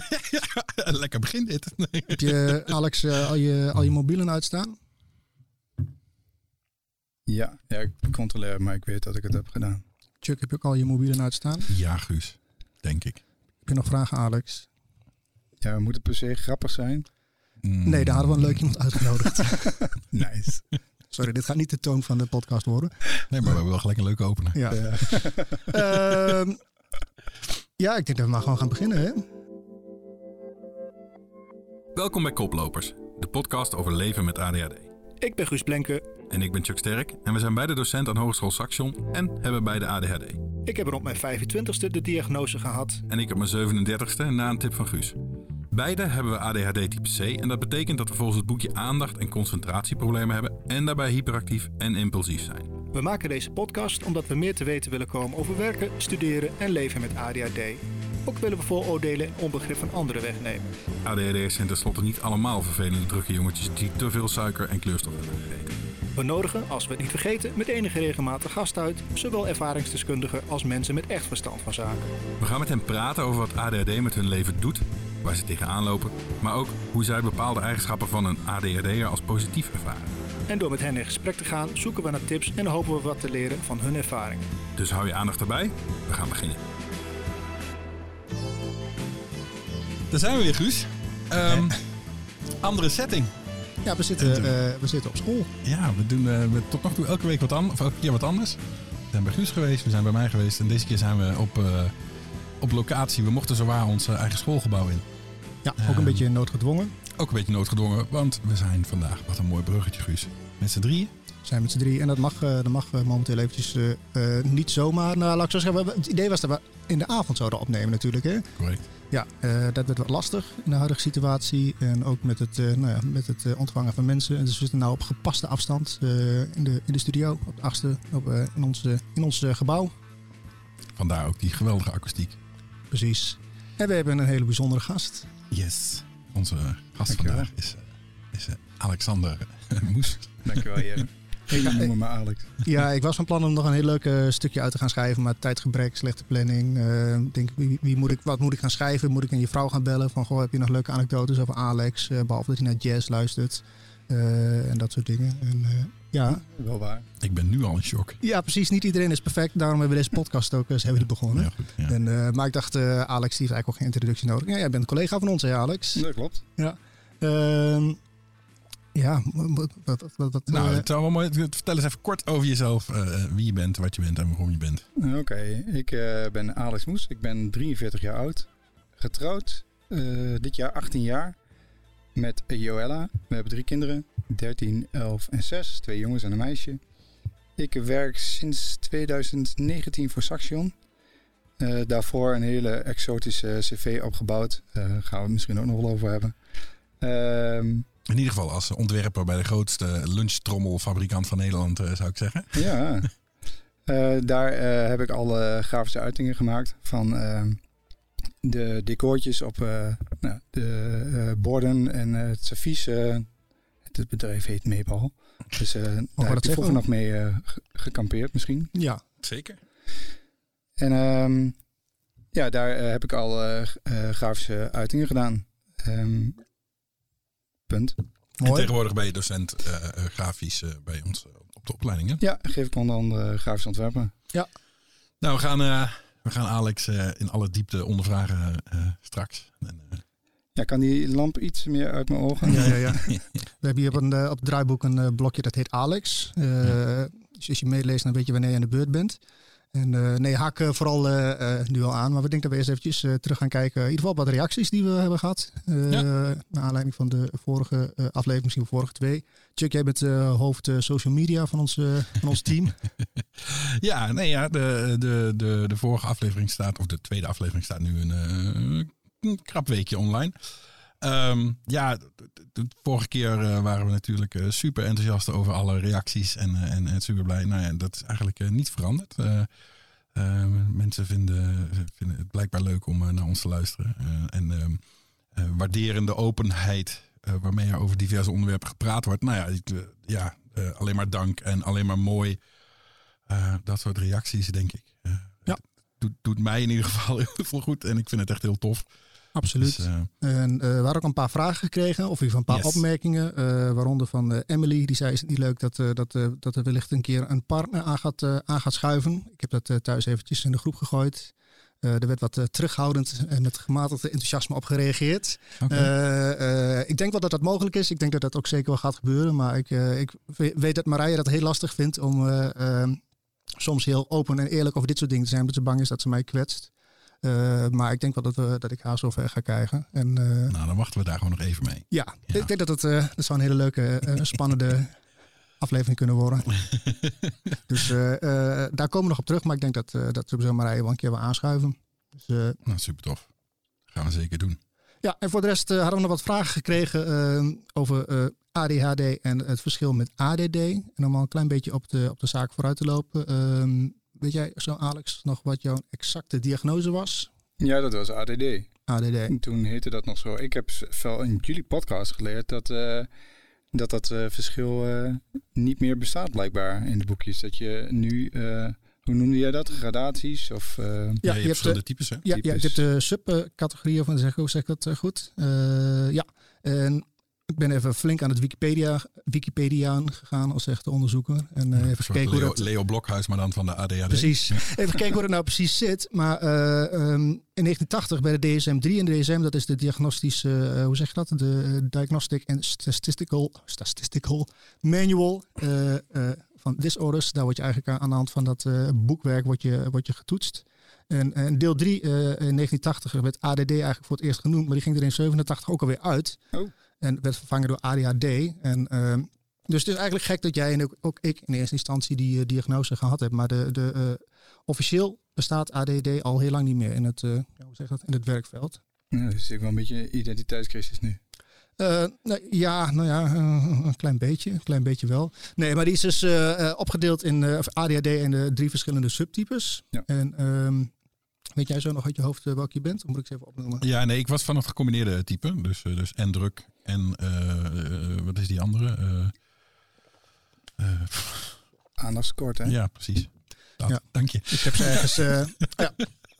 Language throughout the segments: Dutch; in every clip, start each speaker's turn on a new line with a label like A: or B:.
A: Lekker begin dit.
B: Heb je, Alex, eh, al, je, al je mobielen uitstaan?
C: Ja, ja, ik controleer, maar ik weet dat ik het heb gedaan.
B: Chuck, heb je ook al je mobielen uitstaan?
A: Ja, Guus. Denk ik.
B: Heb je nog vragen, Alex?
C: Ja, moet het per se grappig zijn?
A: Mm.
B: Nee, daar hadden we een leuk iemand uitgenodigd.
C: Nice.
B: Sorry, dit gaat niet de toon van de podcast worden.
A: Nee, maar we hebben wel gelijk een leuke opener.
B: Ja,
C: Ja.
B: Ehm, ja ik denk dat we maar gewoon gaan beginnen. Hè?
A: Welkom bij Koplopers, de podcast over leven met ADHD.
B: Ik ben Guus Blenke.
A: En ik ben Chuck Sterk en we zijn beide docent aan Hogeschool Saxion en hebben beide ADHD.
B: Ik heb rond mijn 25ste de diagnose gehad.
A: En ik op mijn 37ste na een tip van Guus. Beide hebben we ADHD type C en dat betekent dat we volgens het boekje aandacht- en concentratieproblemen hebben en daarbij hyperactief en impulsief zijn.
B: We maken deze podcast omdat we meer te weten willen komen over werken, studeren en leven met ADHD. Ook willen we vooroordelen en onbegrip van anderen wegnemen.
A: ADHD'ers zijn tenslotte niet allemaal vervelende drukke jongetjes die te veel suiker en kleurstof hebben gegeten.
B: We nodigen, als we het niet vergeten, met enige regelmatig gast uit, zowel ervaringsdeskundigen als mensen met echt verstand van zaken.
A: We gaan met hen praten over wat ADHD met hun leven doet, waar ze tegenaan lopen, maar ook hoe zij bepaalde eigenschappen van een ADHD'er als positief ervaren.
B: En door met hen in gesprek te gaan, zoeken we naar tips en hopen we wat te leren van hun ervaringen.
A: Dus hou je aandacht erbij, we gaan beginnen. Daar zijn we weer, Guus. Ehm, andere setting.
B: Ja, we zitten, eh, we zitten op school.
A: Ja, we doen eh, we- tot nog toe elke week wat anders, of elke keer wat anders. We zijn bij Guus geweest, we zijn bij mij geweest en deze keer zijn we op, eh, op locatie. We mochten zowaar ons eh, eigen schoolgebouw in.
B: Ja, ook een
A: Ehm.
B: beetje noodgedwongen.
A: Ook een beetje noodgedwongen, want we zijn vandaag, wat een mooi bruggetje Guus, met z'n drieën.
B: Zijn met z'n drie en dat mag, eh, dat mag eh, momenteel eventjes eh, eh, niet zomaar. Nou, laat ik zo zeggen, we- het idee was dat we in de avond zouden opnemen natuurlijk. Hè?
A: Correct.
B: Ja, eh, dat werd wat lastig in de huidige situatie. En ook met het, eh, nou ja, met het eh, ontvangen van mensen. Dus we zitten nou op gepaste afstand eh, in, de, in de studio, op de achtste, op, in ons, in ons gebouw.
A: Vandaar ook die geweldige akoestiek.
B: Precies. En we hebben een hele bijzondere gast.
A: Yes. Onze gast
C: Dankjewel.
A: vandaag is, is Alexander Moes.
C: Dankjewel, Jere. Noemen me Alex.
B: Ja, ik was van plan om nog een heel leuk eh, stukje uit te gaan schrijven, maar tijdgebrek, slechte planning. eh, Ik denk, wie, wie moet ik, wat moet ik gaan schrijven? Moet ik aan je vrouw gaan bellen? Van, goh, heb je nog leuke anekdotes over Alex? Eh, behalve dat hij naar jazz luistert eh, en dat soort dingen. En, eh, ja.
C: Wel waar.
A: Ik ben nu al in shock.
B: ja, precies. Niet iedereen is perfect. Daarom hebben we deze podcast ook eens hebben begonnen.
A: Ja, goed. Ja.
B: En, eh, maar ik dacht, eh, Alex, die heeft eigenlijk ook geen introductie nodig. Ja, jij bent een collega van ons, hè, Alex?
C: Dat klopt.
B: Ehm, ja, wat, wat, wat, wat,
A: Nou,
B: eh,
A: het zou wel mooi. Vertel eens even kort over jezelf. eh, wie je bent, wat je bent en waarom je bent.
C: Oké, ik eh, ben Alex Moes. Ik ben 43 jaar oud. Getrouwd. eh, dit jaar 18 jaar. Met Joella. We hebben drie kinderen. 13, 11 en 6. Twee jongens en een meisje. Ik werk sinds 2019 voor Saxion. Eh, daarvoor een hele exotische cv opgebouwd. Daar gaan we het misschien ook nog wel over hebben. Ehm,
A: In ieder geval als ontwerper bij de grootste lunchtrommelfabrikant van Nederland, eh, zou ik zeggen.
C: Ja. Eh, daar eh, heb ik alle grafische uitingen gemaakt van de decoortjes op nou, de borden en het servies. het bedrijf heet Meepal. Dus daar heb
B: dat
C: ik vroeger nog mee ge- gekampeerd misschien.
B: ja,
A: Zeker.
C: En ehm, ja, daar heb ik al grafische uitingen gedaan. Ehm, punt.
A: En
B: mooi.
A: tegenwoordig ben je docent eh, eh, grafisch eh, bij ons op de opleiding. Hè?
C: Ja, geef ik onder andere grafisch ontwerpen.
A: Nou, we gaan, we gaan Alex eh, in alle diepte ondervragen eh, straks. En, eh,
C: Ja, kan die lamp iets meer uit mijn ogen?
B: Ja, ja, ja. We hebben hier op, een, op het draaiboek een blokje dat heet Alex. Eh, Dus als je meeleest, dan weet je wanneer je aan de beurt bent. En eh, nee, haak eh, vooral eh, nu al aan. Maar we denken dat we eerst eventjes terug gaan kijken. In ieder geval wat reacties die we hebben gehad. Eh
A: Ja.
B: Naar aanleiding van de vorige aflevering, misschien de vorige twee. Chuck, jij bent hoofd social media van ons, van ons team.
A: Ja, nee, ja de, de, de, de vorige aflevering staat, of de tweede aflevering staat nu een, een krap weekje online. Ehm, ja, de, vorige keer eh, waren we natuurlijk eh, super enthousiast over alle reacties en, eh, en, en super blij. Nou ja, dat is eigenlijk niet veranderd. Eh, eh, mensen vinden, vinden het blijkbaar leuk om naar ons te luisteren. En ehm, eh, waarderen de openheid waarmee er over diverse onderwerpen gepraat wordt. Nou ja, ik, ja alleen maar dank en alleen maar mooi. Dat soort reacties, denk ik.
B: Ja.
A: doet, doet mij in ieder geval heel veel goed. En ik vind het echt heel tof.
B: Absoluut.
A: Dus, eh,
B: En eh, we hadden ook een paar vragen gekregen, of geval een paar
A: Yes.
B: opmerkingen. eh, waaronder van Emily, die zei: Is het niet leuk dat, dat, dat er wellicht een keer een partner aan gaat, aan gaat schuiven? Ik heb dat thuis eventjes in de groep gegooid. Er werd wat terughoudend en met gematigd enthousiasme op gereageerd. ik denk wel dat dat mogelijk is. Ik denk dat dat ook zeker wel gaat gebeuren. Maar ik, ik we- weet dat Marije dat heel lastig vindt om soms heel open en eerlijk over dit soort dingen te zijn. Omdat ze bang is dat ze mij kwetst. Eh, maar ik denk wel dat, we, dat ik haar zover ga krijgen. En eh,
A: nou, dan wachten we daar gewoon nog even mee.
B: ja,
A: Ja.
B: ik denk dat het eh, dat zou een hele leuke, spannende aflevering kunnen worden. dus daar komen we nog op terug. Maar ik denk dat, dat sowieso Marije wel een keer wil aanschuiven. Dus,
A: Nou, super tof. Gaan we zeker doen.
B: Ja, en voor de rest hadden we nog wat vragen gekregen over ADHD en het verschil met ADD. En om al een klein beetje op de, op de zaak vooruit te lopen. Weet jij zo, Alex, nog wat jouw exacte diagnose was?
C: Ja, dat was ADD.
B: ADD.
C: En toen heette dat nog zo. Ik heb wel in jullie podcast geleerd dat eh, dat, dat eh, verschil eh, niet meer bestaat blijkbaar in de boekjes. Dat je nu, eh, hoe noemde jij dat? Gradaties of... eh,
B: Ja,
A: Ja, je,
B: je
A: hebt verschillende types, hè?
B: Ja, ja, je hebt de subcategorieën van, zeg, hoe zeg ik dat goed? Eh, ja, en ik ben even flink aan het Wikipedia, Wikipediaan gegaan als echte onderzoeker. En eh, even gekeken hoe
A: Leo,
B: dat...
A: Leo Blokhuis, maar dan van de ADHD.
B: Precies. Even kijken hoe het nou precies zit. Maar eh, ehm, in 1980 bij de DSM-3 en de DSM, dat is de diagnostische, eh, hoe zeg je dat? De Diagnostic and Statistical, Statistical Manual eh, eh, van Disorders. Daar word je eigenlijk aan, aan de hand van dat eh, boekwerk word je, word je getoetst. En, en deel 3 eh, in 1980 werd ADD eigenlijk voor het eerst genoemd, maar die ging er in 87 ook alweer uit.
C: Oh.
B: En werd vervangen door ADHD. En ehm, dus het is eigenlijk gek dat jij en ook, ook ik in eerste instantie die eh, diagnose gehad hebben. Maar de, de, eh, officieel bestaat ADD al heel lang niet meer in het, eh, hoe zeg dat, in het werkveld.
C: ja, dat is natuurlijk wel een beetje een identiteitscrisis nu.
B: Eh, nou, ja, nou ja, een klein beetje, een klein beetje wel. Nee, maar die is dus opgedeeld in eh, of ADHD in de drie verschillende subtypes.
C: Ja.
B: En ehm, weet jij zo nog uit je hoofd welke je bent? Of moet ik ze even opnoemen?
A: Ja, nee, ik was van het gecombineerde type. Dus, dus en druk en eh, eh, wat is die andere? Eh,
C: Aandachtstekort, hè?
A: ja, precies. Dat,
B: Ja.
A: Dank je.
B: Ik heb ze ergens. ja.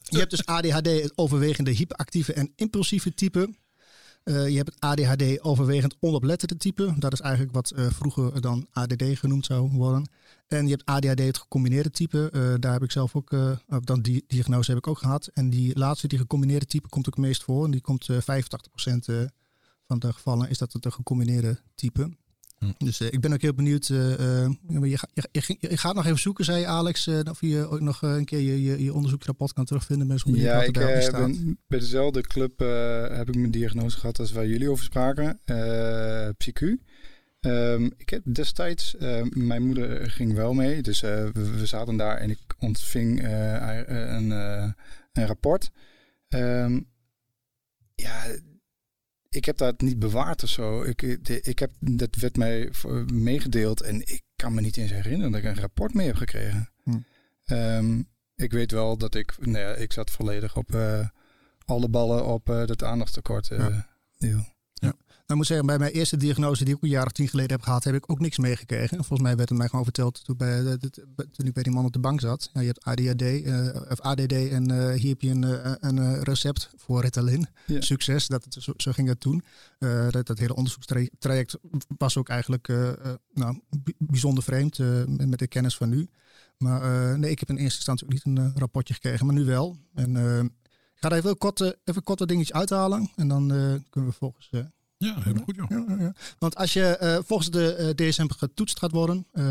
B: Je hebt dus ADHD, het overwegende hyperactieve en impulsieve type. Je hebt het ADHD overwegend onoplettende type. Dat is eigenlijk wat vroeger dan ADD genoemd zou worden. En je hebt ADHD het gecombineerde type. Daar heb ik zelf ook, dan die diagnose heb ik ook gehad. En die laatste, die gecombineerde type, komt ook het meest voor. En die komt eh 85% eh, van de gevallen is dat het een gecombineerde type.
A: Hm.
B: Dus eh, ik ben ook heel benieuwd. eh, eh, je, je, je, je gaat nog even zoeken, zei Alex, of je ook nog een keer je, je, je onderzoeksrapport kan terugvinden. Benieuwd
C: Ja, ik ben bij dezelfde club heb ik mijn diagnose gehad als waar jullie over spraken. PsyQ. Ehm, ik heb destijds, mijn moeder ging wel mee, dus we, we zaten daar en ik ontving een, een rapport. Ehm, ja, ik heb dat niet bewaard of zo. Ik, de- ik heb, dat werd mij meegedeeld en ik kan me niet eens herinneren dat ik een rapport mee heb gekregen.
B: Hm.
C: Ehm, ik weet wel dat ik, nou ja, ik zat volledig op eh, alle ballen op eh dat aandachtstekort. eh,
B: Ja. Nou, ik moet zeggen, bij mijn eerste diagnose die ik een jaar of tien geleden heb gehad, heb ik ook niks meegekregen. Volgens mij werd het mij gewoon verteld toen, bij, de- toen ik bij die man op de bank zat. Ja, je hebt ADHD, eh, of ADD en eh, hier heb je een, eh, een eh, recept voor Ritalin.
C: Ja.
B: Succes, dat het, zo, zo ging het toen. Eh, dat, dat hele onderzoekstraject was ook eigenlijk eh, eh, nou, bij- bijzonder vreemd eh, met, de kennis van nu. Maar eh, nee, ik heb in eerste instantie ook niet een eh, rapportje gekregen, maar nu wel. En eh, ik ga er even kort, eh, even kort wat dingetjes uithalen en dan eh, kunnen we volgens...
A: Ja, helemaal goed joh.
B: ja, ja, ja. Want als je eh, volgens de eh, DSM getoetst gaat worden, eh,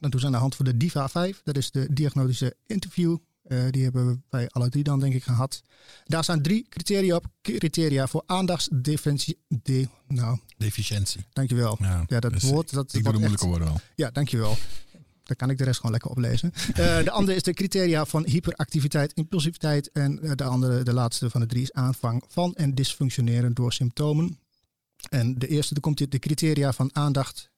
B: dan doen ze aan de hand van de DIVA 5. Dat is de diagnostische interview. Eh, die hebben we bij alle drie dan denk ik gehad. Daar staan drie criteria op. Criteria voor aandachtsdefensie. De, nou,
A: Deficiëntie.
B: dankjewel.
A: Ja,
B: Ja, dat
A: dus
B: woord. Dat
A: Ik doe de
B: echt-
A: moeilijke woorden wel.
B: ja, dankjewel. Dan kan ik de rest gewoon lekker oplezen. De andere is de criteria van hyperactiviteit, impulsiviteit. En de andere, de laatste van de drie, is aanvang van en dysfunctioneren door symptomen. En de eerste, dan komt hier de criteria van aandacht.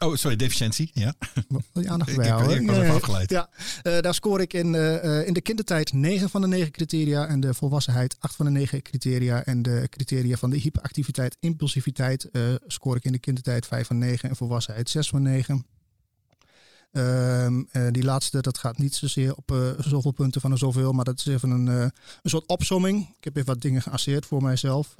A: Oh, sorry, deficiëntie. Ja.
B: Wil je aandacht
A: Ik,
B: bij
A: ik, ik was
B: Ja,
A: even
B: ja.
A: afgeleid.
B: Ja, eh, daar scoor ik in, eh, in de kindertijd 9 van de 9 criteria. En de volwassenheid 8 van de 9 criteria. En de criteria van de hyperactiviteit, impulsiviteit eh, scoor ik in de kindertijd 5 van 9. En volwassenheid 6 van 9. Eh, die laatste, dat gaat niet zozeer op eh, zoveel punten van een zoveel, maar dat is even een, eh, een soort opsomming. Ik heb even wat dingen geasseerd voor mijzelf.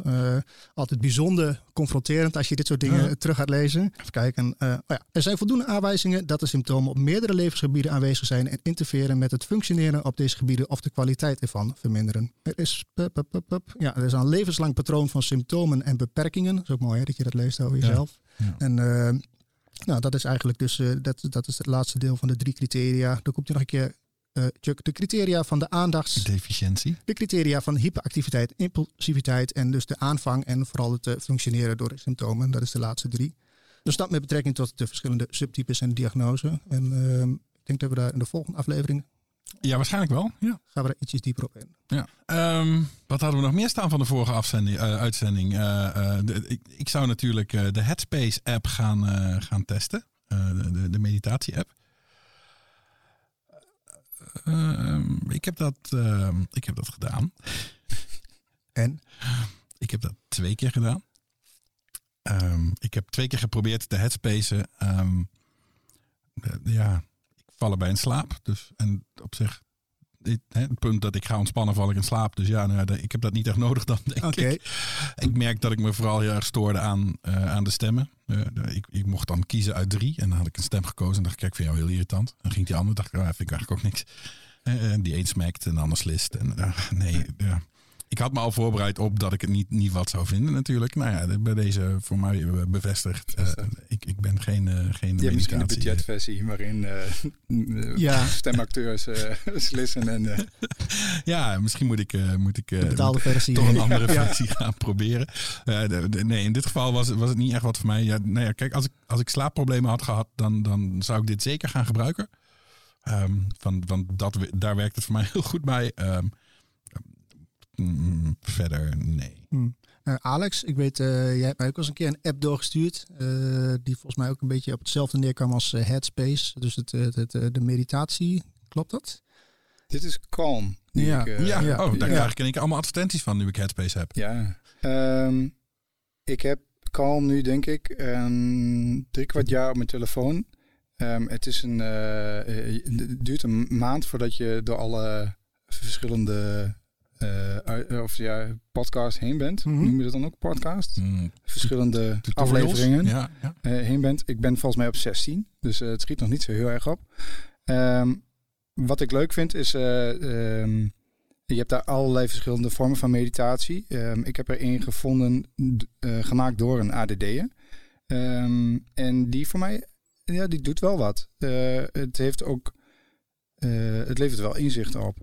B: Altijd bijzonder confronterend als je dit soort dingen
A: Ja.
B: terug gaat lezen. Even kijken. Oh ja. Er zijn voldoende aanwijzingen dat de symptomen op meerdere levensgebieden aanwezig zijn en interfereren met het functioneren op deze gebieden of de kwaliteit ervan verminderen. Er is, pup, pup, pup. Ja, er is een levenslang patroon van symptomen en beperkingen. Dat is ook mooi hè, dat je dat leest over jezelf.
A: Ja.
B: En nou, dat is eigenlijk dus eh, dat, dat is het laatste deel van de drie criteria. Dan komt er nog een keer, Chuck, de criteria van de aandachts,
A: Deficiëntie.
B: de criteria van hyperactiviteit, impulsiviteit en dus de aanvang en vooral het eh, functioneren door de symptomen. Dat is de laatste drie. Dus dat met betrekking tot de verschillende subtypes en diagnose. En ehm, ik denk dat we daar in de volgende aflevering
A: Ja, waarschijnlijk wel. Ja.
B: gaan we daar ietsjes dieper op in.
A: Ja. Ehm, wat hadden we nog meer staan van de vorige afzending, eh, uitzending? Eh, eh, de- ik, ik zou natuurlijk de Headspace-app gaan, eh, gaan testen. De, de, de meditatie-app. Ehm, ik, heb dat, ehm, ik heb dat gedaan.
B: En?
A: Ik heb dat twee keer gedaan. Ik heb twee keer geprobeerd te headspacen. De- ja, ik val erbij in slaap. Dus, en op zich, dit, hè, het punt dat ik ga ontspannen, val ik in slaap. Dus ja, nou, ik heb dat niet echt nodig dan, denk
B: Oké.
A: ik. Ik merk dat ik me vooral heel erg stoorde aan, eh, aan de stemmen. Eh, ik, ik mocht dan kiezen uit drie. En dan had ik een stem gekozen. En dacht ik, kijk, vind jou heel irritant. Dan ging die andere, dacht ik, oh, vind ik eigenlijk ook niks. Eh, die een smakt en de ander slist. En nee, ja. Ik had me al voorbereid op dat ik het niet, niet wat zou vinden natuurlijk. Nou ja, bij deze voor mij eh, bevestigd. eh, ik, ik ben geen, eh, geen
C: Je hebt misschien een budgetversie waarin
B: Ja.
C: stemacteurs slissen en
A: Ja, misschien moet ik, moet ik
B: De betaalde versie.
A: toch een andere
B: Ja.
A: versie gaan proberen. De- de- nee, in dit geval was, het- was het niet echt wat voor mij. Ja, nou ja, kijk, als ik, als ik slaapproblemen had gehad, dan, dan zou ik dit zeker gaan gebruiken. Ehm, van, van dat, daar werkt het voor mij heel goed bij. Ehm, mm, verder, nee.
B: Hmm. Eh, Alex, ik weet, eh, jij hebt mij ook eens een keer een app doorgestuurd. eh, die volgens mij ook een beetje op hetzelfde neerkwam als eh, Headspace. Dus het, het, het, eh, de meditatie. Klopt dat?
C: dit is Calm.
B: Ja.
C: ik, eh,
A: ja,
B: ja.
A: oh, daar
B: Ja.
A: krijg ik in één keer allemaal advertenties van nu ik Headspace heb.
C: Ja. Ehm, ik heb Calm nu denk ik een drie kwart jaar op mijn telefoon. Ehm, het is een, het duurt een maand voordat je door alle verschillende eh, ui- of ja, podcasts heen bent.
B: Mhm.
C: Noem je dat dan ook podcast?
A: Mm,
C: Verschillende
A: tutorials.
C: afleveringen
A: Ja, ja.
C: eh, heen bent. Ik ben volgens mij op 16, dus eh, het schiet nog niet zo heel erg op. Ehm, wat ik leuk vind is, eh, ehm, je hebt daar allerlei verschillende vormen van meditatie. Ehm, ik heb er één gevonden, eh, gemaakt door een ADD'er. Ehm, en die voor mij, ja, die doet wel wat. Eh, het heeft ook, eh, het levert wel inzicht op.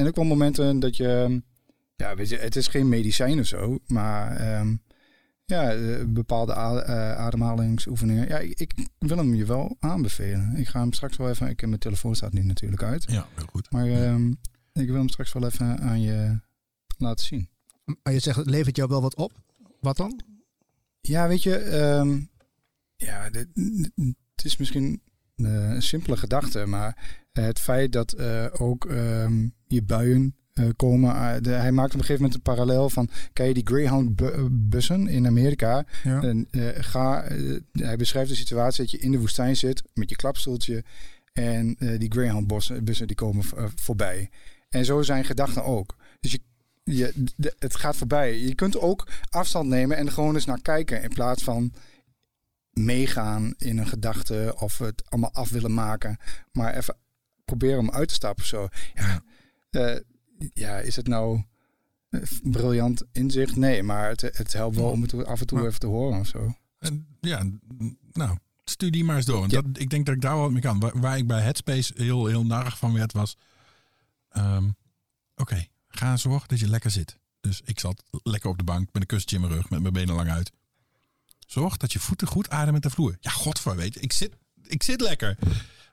C: En ook wel momenten dat je, ja, weet je, het is geen medicijn of zo, maar ehm, ja, eh, bepaalde eh, ademhalingsoefeningen. Ja, ik, ik wil hem je wel aanbevelen. Ik ga hem straks wel even. Ik, mijn telefoon staat nu natuurlijk uit.
A: ja, heel goed.
C: Maar ehm, ik wil hem straks wel even aan je laten zien.
B: Maar je zegt, het levert jou wel wat op. Wat dan?
C: Ja, weet je, ehm, ja, dit- het is misschien eh, een simpele gedachte, maar het feit dat eh, ook ehm, je buien eh, komen. eh, de- hij maakt op een gegeven moment een parallel van, ken je die Greyhound-bussen in Amerika?
B: Ja.
C: En, eh, ga, eh, hij beschrijft de situatie dat je in de woestijn zit met je klapstoeltje en eh, die Greyhound-bussen bussen die komen eh, voorbij. En zo zijn gedachten ook. Dus je, je, de- het gaat voorbij. Je kunt ook afstand nemen en er gewoon eens naar kijken in plaats van meegaan in een gedachte of het allemaal af willen maken. Maar even proberen om uit te stappen of zo. Ja, eh, ja is het nou briljant inzicht? Nee, maar het, het helpt wel om het af en toe even te horen of zo.
A: Ja, nou, studie maar eens door.
C: Ja.
A: Dat, ik denk dat ik daar wel wat mee kan. Waar, waar ik bij Headspace heel, heel narig van werd was... ehm, Oké, ga zorgen dat je lekker zit. Dus ik zat lekker op de bank met een kussentje in mijn rug, met mijn benen lang uit. Zorg dat je voeten goed ademen met de vloer. Ja, godver, weet je, ik zit, ik zit lekker.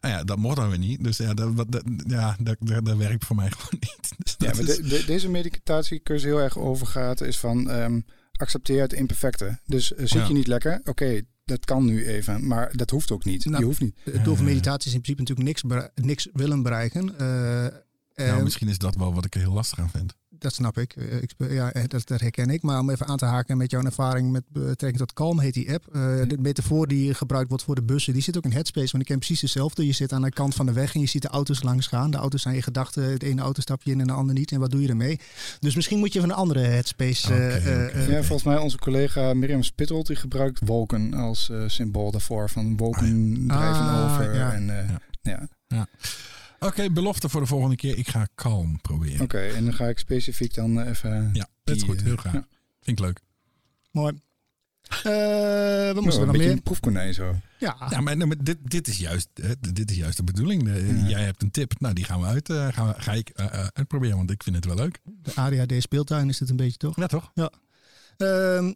A: Nou ja, dat mocht dan weer niet. Dus ja, dat, dat, ja, dat, dat, dat werkt voor mij gewoon niet. Dus
C: Ja,
A: dat
C: maar
A: is-
C: de, de- deze meditatiecursus heel erg over gaat, is van ehm, accepteer het imperfecte. Dus eh, zit
A: Ja.
C: je niet lekker, oké, dat kan nu even, maar dat hoeft ook niet.
B: Nou,
C: je hoeft niet.
B: Het doel van meditatie is in principe natuurlijk niks, niks willen bereiken. Eh,
A: nou, misschien is dat wel wat ik er heel lastig aan vind.
B: Dat snap ik. Eh, ik ja, eh, dat, dat, herken ik. Maar om even aan te haken met jouw ervaring met betrekking tot Calm heet die app. Uh, de metafoor die gebruikt wordt voor de bussen, die zit ook in Headspace. Want ik ken precies hetzelfde. Je zit aan de kant van de weg en je ziet de auto's langs gaan. De auto's zijn je gedachten. De ene auto stap je in en de andere niet. En wat doe je ermee? Dus misschien moet je van een andere Headspace...
C: Okay, ja, volgens mij onze collega Miriam Spittold, die gebruikt wolken als symbool daarvoor. Van wolken ah, drijven over. Ja. En, ja.
A: ja. Oké, belofte voor de volgende keer. Ik ga kalm proberen.
C: Oké, en dan ga ik specifiek dan eh, even...
A: Ja, dat is goed. Heel eh, graag. Vind ik leuk.
B: Mooi. Uh,
C: we moeten nog meer. een proefkonijn zo.
A: Ja, ja maar, dit, dit, is juist, dit is juist de bedoeling. Jij hebt een tip. Nou, die gaan we uit. Uh, gaan we, ga ik uitproberen, want ik vind het wel leuk.
B: De ADHD speeltuin is het een beetje, toch?
A: Ja, toch?
B: Ja. Ehm,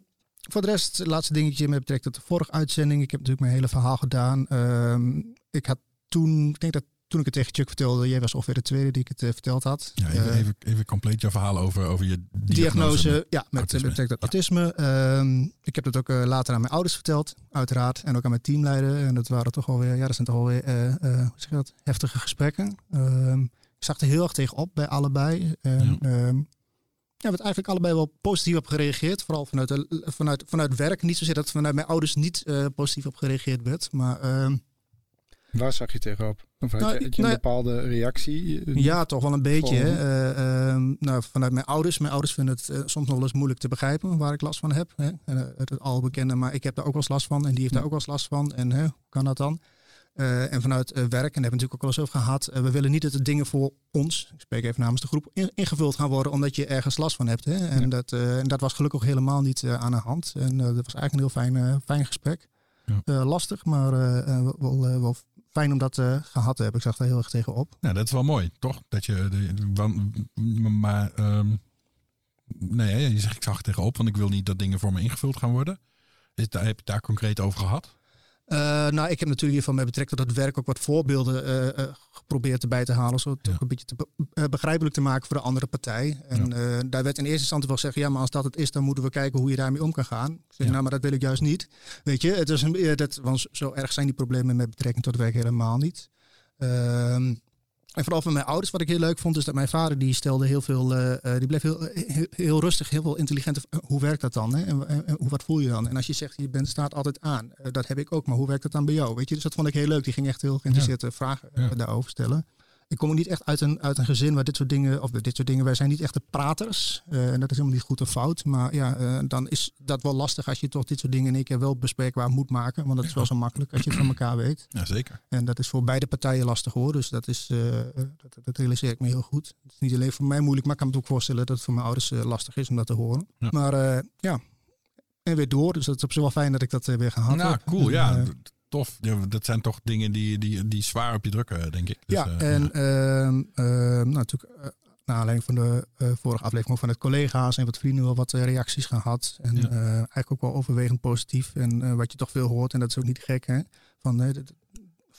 B: voor de rest, het laatste dingetje met betrekking tot de vorige uitzending. Ik heb natuurlijk mijn hele verhaal gedaan. Ehm, ik had toen, ik denk dat toen ik het tegen Chuck vertelde, jij was ongeveer de tweede die ik het uh, verteld had.
A: Ja, even, uh, even, even, compleet je verhaal over, over je diagnose.
B: diagnose ja, met betrekking tot autisme. Uh, ik heb het ook uh, later aan mijn ouders verteld, uiteraard. En ook aan mijn teamleider. En dat waren toch alweer, ja, dat zijn toch alweer hoe zeg je dat, heftige gesprekken. Ehm, ik zag er heel erg tegen op bij allebei. En, ja. Um, ja, we eigenlijk allebei wel positief op gereageerd. Vooral vanuit, de, vanuit, vanuit werk. Niet zozeer dat vanuit mijn ouders niet positief op gereageerd werd. Maar
C: Waar zag je tegenop? Of had nou, je, een nou bepaalde reactie?
B: Ja, toch wel een beetje. Uh, uh, nou, vanuit mijn ouders. Mijn ouders vinden het uh, soms nog wel eens moeilijk te begrijpen waar ik last van heb. Hè? het al bekende, maar ik heb daar ook wel eens last van. En die heeft daar ook wel eens last van. En hoe kan dat dan? en vanuit werk, en daar hebben we natuurlijk ook wel eens over gehad. we willen niet dat de dingen voor ons, ik spreek even namens de groep, ingevuld gaan worden omdat je ergens last van hebt. Hè? En, dat, en dat was gelukkig helemaal niet aan de hand. En dat was eigenlijk een heel fijn, fijn gesprek. Ja. lastig, maar wel, wel fijn om dat uh, gehad te hebben. Ik zag daar heel erg tegen op.
A: Ja, dat is wel mooi, toch? Dat je, de, maar um, nee, je zegt ik zag er tegenop, want ik wil niet dat dingen voor me ingevuld gaan worden. Heb je daar concreet over gehad?
B: Uh, nou, ik heb natuurlijk hiervan met betrekking tot het werk ook wat voorbeelden uh, geprobeerd erbij te halen. Zodat het ook een beetje te begrijpelijk te maken voor de andere partij. En daar werd in eerste instantie wel zeggen, ja, maar als dat het is, dan moeten we kijken hoe je daarmee om kan gaan. Ik zeg, nou, maar dat wil ik juist niet. Weet je, het is een, dat, want zo erg zijn die problemen met betrekking tot het werk helemaal niet. Ehm, en vooral van mijn ouders, wat ik heel leuk vond, is dat mijn vader die stelde heel veel, uh, die bleef heel, heel, rustig, heel veel intelligent. Hoe werkt dat dan? Hè? En, en, hoe, wat voel je dan? En als je zegt, je bent, staat altijd aan, dat heb ik ook, maar hoe werkt dat dan bij jou? Weet je, dus dat vond ik heel leuk. Die ging echt heel geïnteresseerde vragen daarover stellen ik kom niet echt uit een, uit een gezin waar dit soort dingen, of dit soort dingen, wij zijn niet echt de praters. Uh, en dat is helemaal niet goed of fout. Maar ja, uh, dan is dat wel lastig als je toch dit soort dingen in één keer wel bespreekbaar moet maken. Want dat is wel zo makkelijk als je het van elkaar weet.
A: Ja, zeker.
B: En dat is voor beide partijen lastig hoor. Dus dat, is, uh, dat, dat, realiseer ik me heel goed. Het is niet alleen voor mij moeilijk, maar ik kan me ook voorstellen dat het voor mijn ouders lastig is om dat te horen. Ja. Maar ja, en weer door. Dus dat is op zich wel fijn dat ik dat weer gehad
A: nou,
B: heb.
A: cool, ja tof. Ja, dat zijn toch dingen die, die, die zwaar op je drukken, denk ik.
B: Dus, ja, uh, en ja. Uh, nou, natuurlijk, uh, naar aanleiding van de uh, vorige aflevering van het collega's en wat vrienden wel wat reacties gehad. En ja. eigenlijk ook wel overwegend positief. En wat je toch veel hoort, en dat is ook niet gek, hè? Van,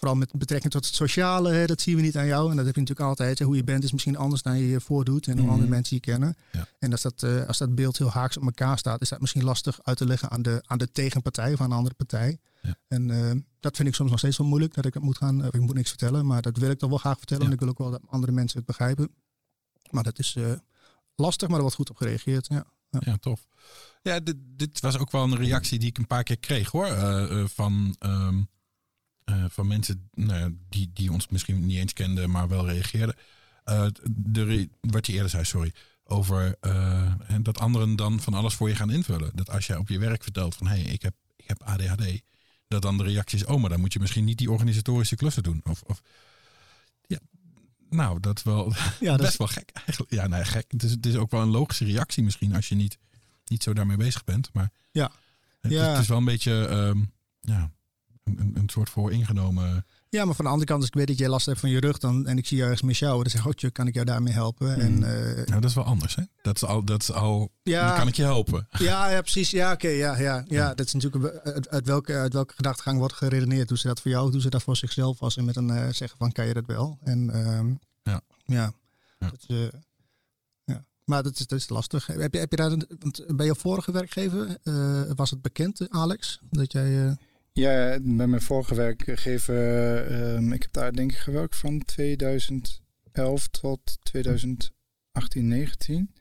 B: vooral met betrekking tot het sociale, hè, dat zien we niet aan jou. En dat heb je natuurlijk altijd. Hè. Hoe je bent is misschien anders dan je je voordoet en hoe andere mhm. mensen je kennen. Ja. En als dat, uh, als dat beeld heel haaks op elkaar staat, is dat misschien lastig uit te leggen aan de, aan de tegenpartij of aan een andere partij. Ja. En uh, dat vind ik soms nog steeds wel moeilijk, dat ik het moet gaan, ik moet niks vertellen. Maar dat wil ik toch wel graag vertellen. Ja. En ik wil ook wel dat andere mensen het begrijpen. Maar dat is uh, lastig, maar er wordt goed op gereageerd. Ja,
A: ja. ja tof. Ja, dit, dit, was ook wel een reactie die ik een paar keer kreeg hoor. van... Um, uh, van mensen nou, die, die ons misschien niet eens kenden, maar wel reageerden. Uh, de, wat je eerder zei, sorry. Over uh, dat anderen dan van alles voor je gaan invullen. Dat als jij op je werk vertelt van hé, hey, ik, heb, ik heb ADHD. Dat dan de reactie is, oh, maar dan moet je misschien niet die organisatorische klussen doen. Of, of ja, nou, dat is wel ja, best wel gek eigenlijk. Ja, nee, gek. Het is, het is ook wel een logische reactie misschien als je niet, niet zo daarmee bezig bent. Maar
B: ja.
A: Het, ja. het is wel een beetje, um, ja, een, een soort vooringenomen.
B: Ja, maar van de andere kant, als ik weet dat jij last hebt van je rug dan, en ik zie jou ergens met jou, dan zeg ik, oh, kan ik jou daarmee helpen? En, uh,
A: nou, dat is wel anders, hè? Dat is al, dat is al ja, dan kan ik je helpen.
B: Ja, ja precies. Ja, oké. Okay, ja, ja, ja, dat is natuurlijk uit, uit, welke, uit welke gedachtegang wordt geredeneerd. Doen ze dat voor jou, doen ze dat voor zichzelf als en met een uh, zeggen van, kan je dat wel? En um, ja. ja. ja. Dat, uh, ja. Maar dat is, dat is lastig. Heb je, heb je daar, want bij je vorige werkgever, was het bekend, Alex, dat jij...
C: Ja, bij mijn vorige werkgever, um, ik heb daar denk ik gewerkt van 2011 tot 2018, 19.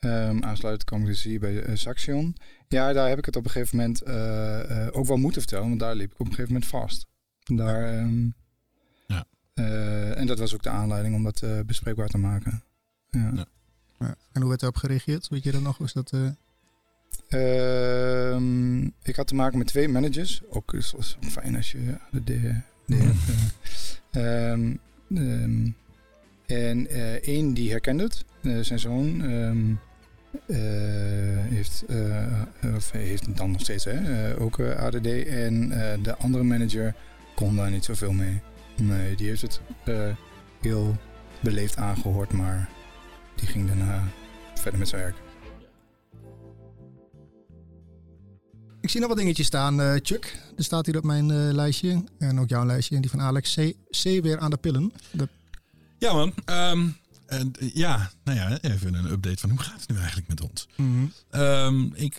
C: Um, aansluitend kwam ik dus hier bij uh, Saxion. Ja, daar heb ik het op een gegeven moment uh, ook wel moeten vertellen, want daar liep ik op een gegeven moment vast. Daar, um, ja. en dat was ook de aanleiding om dat bespreekbaar te maken. Ja. ja.
B: En hoe werd erop gereageerd? Weet je dat nog? Was dat,
C: uh, ik had te maken met twee managers. Ook is was fijn als je de, de, de um, um, En uh, één die herkende het. Zijn zoon heeft, heeft dan nog steeds hè, ook ADD. En de andere manager kon daar niet zoveel mee. Nee, die heeft het heel beleefd aangehoord, maar die ging daarna verder met zijn werk.
B: Ik zie nog wat dingetjes staan, uh, Chuck. Er staat hier op mijn uh, lijstje. En ook jouw lijstje. En die van Alex. C, C weer aan de pillen. De...
A: Ja man. Um, en, ja, nou ja, even een update van hoe gaat het nu eigenlijk met ons? Mm -hmm. um, ik,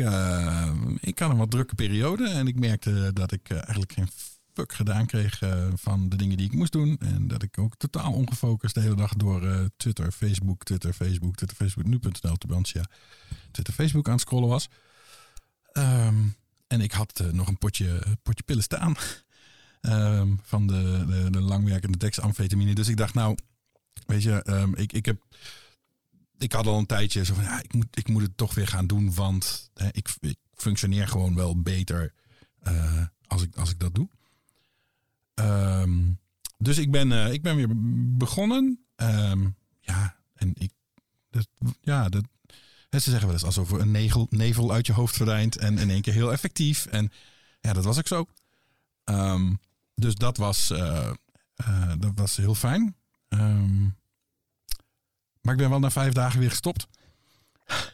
A: ik had een wat drukke periode. En ik merkte dat ik eigenlijk geen fuck gedaan kreeg van de dingen die ik moest doen. En dat ik ook totaal ongefocust de hele dag door Twitter, Facebook, Twitter, Facebook, Twitter, Facebook, nu.nl, Tubantia, Twitter, Facebook aan het scrollen was. Um, en ik had uh, nog een potje, potje pillen staan. um, van de, de, de langwerkende dexamfetamine. Dus ik dacht, nou, weet je, um, ik, ik heb. Ik had al een tijdje zo van, ja, ik moet, ik moet het toch weer gaan doen. Want hè, ik, functioneer gewoon wel beter uh, als, ik, als ik dat doe. Um, dus ik ben, uh, ik ben weer begonnen. ja, en ik. Dat, ja, dat, ze zeggen wel eens alsof er een nevel, nevel uit je hoofd verdwijnt en in één keer heel effectief. En ja, dat was ook zo. Um, dus dat was, uh, uh, dat was heel fijn. Um, maar ik ben wel na vijf dagen weer gestopt.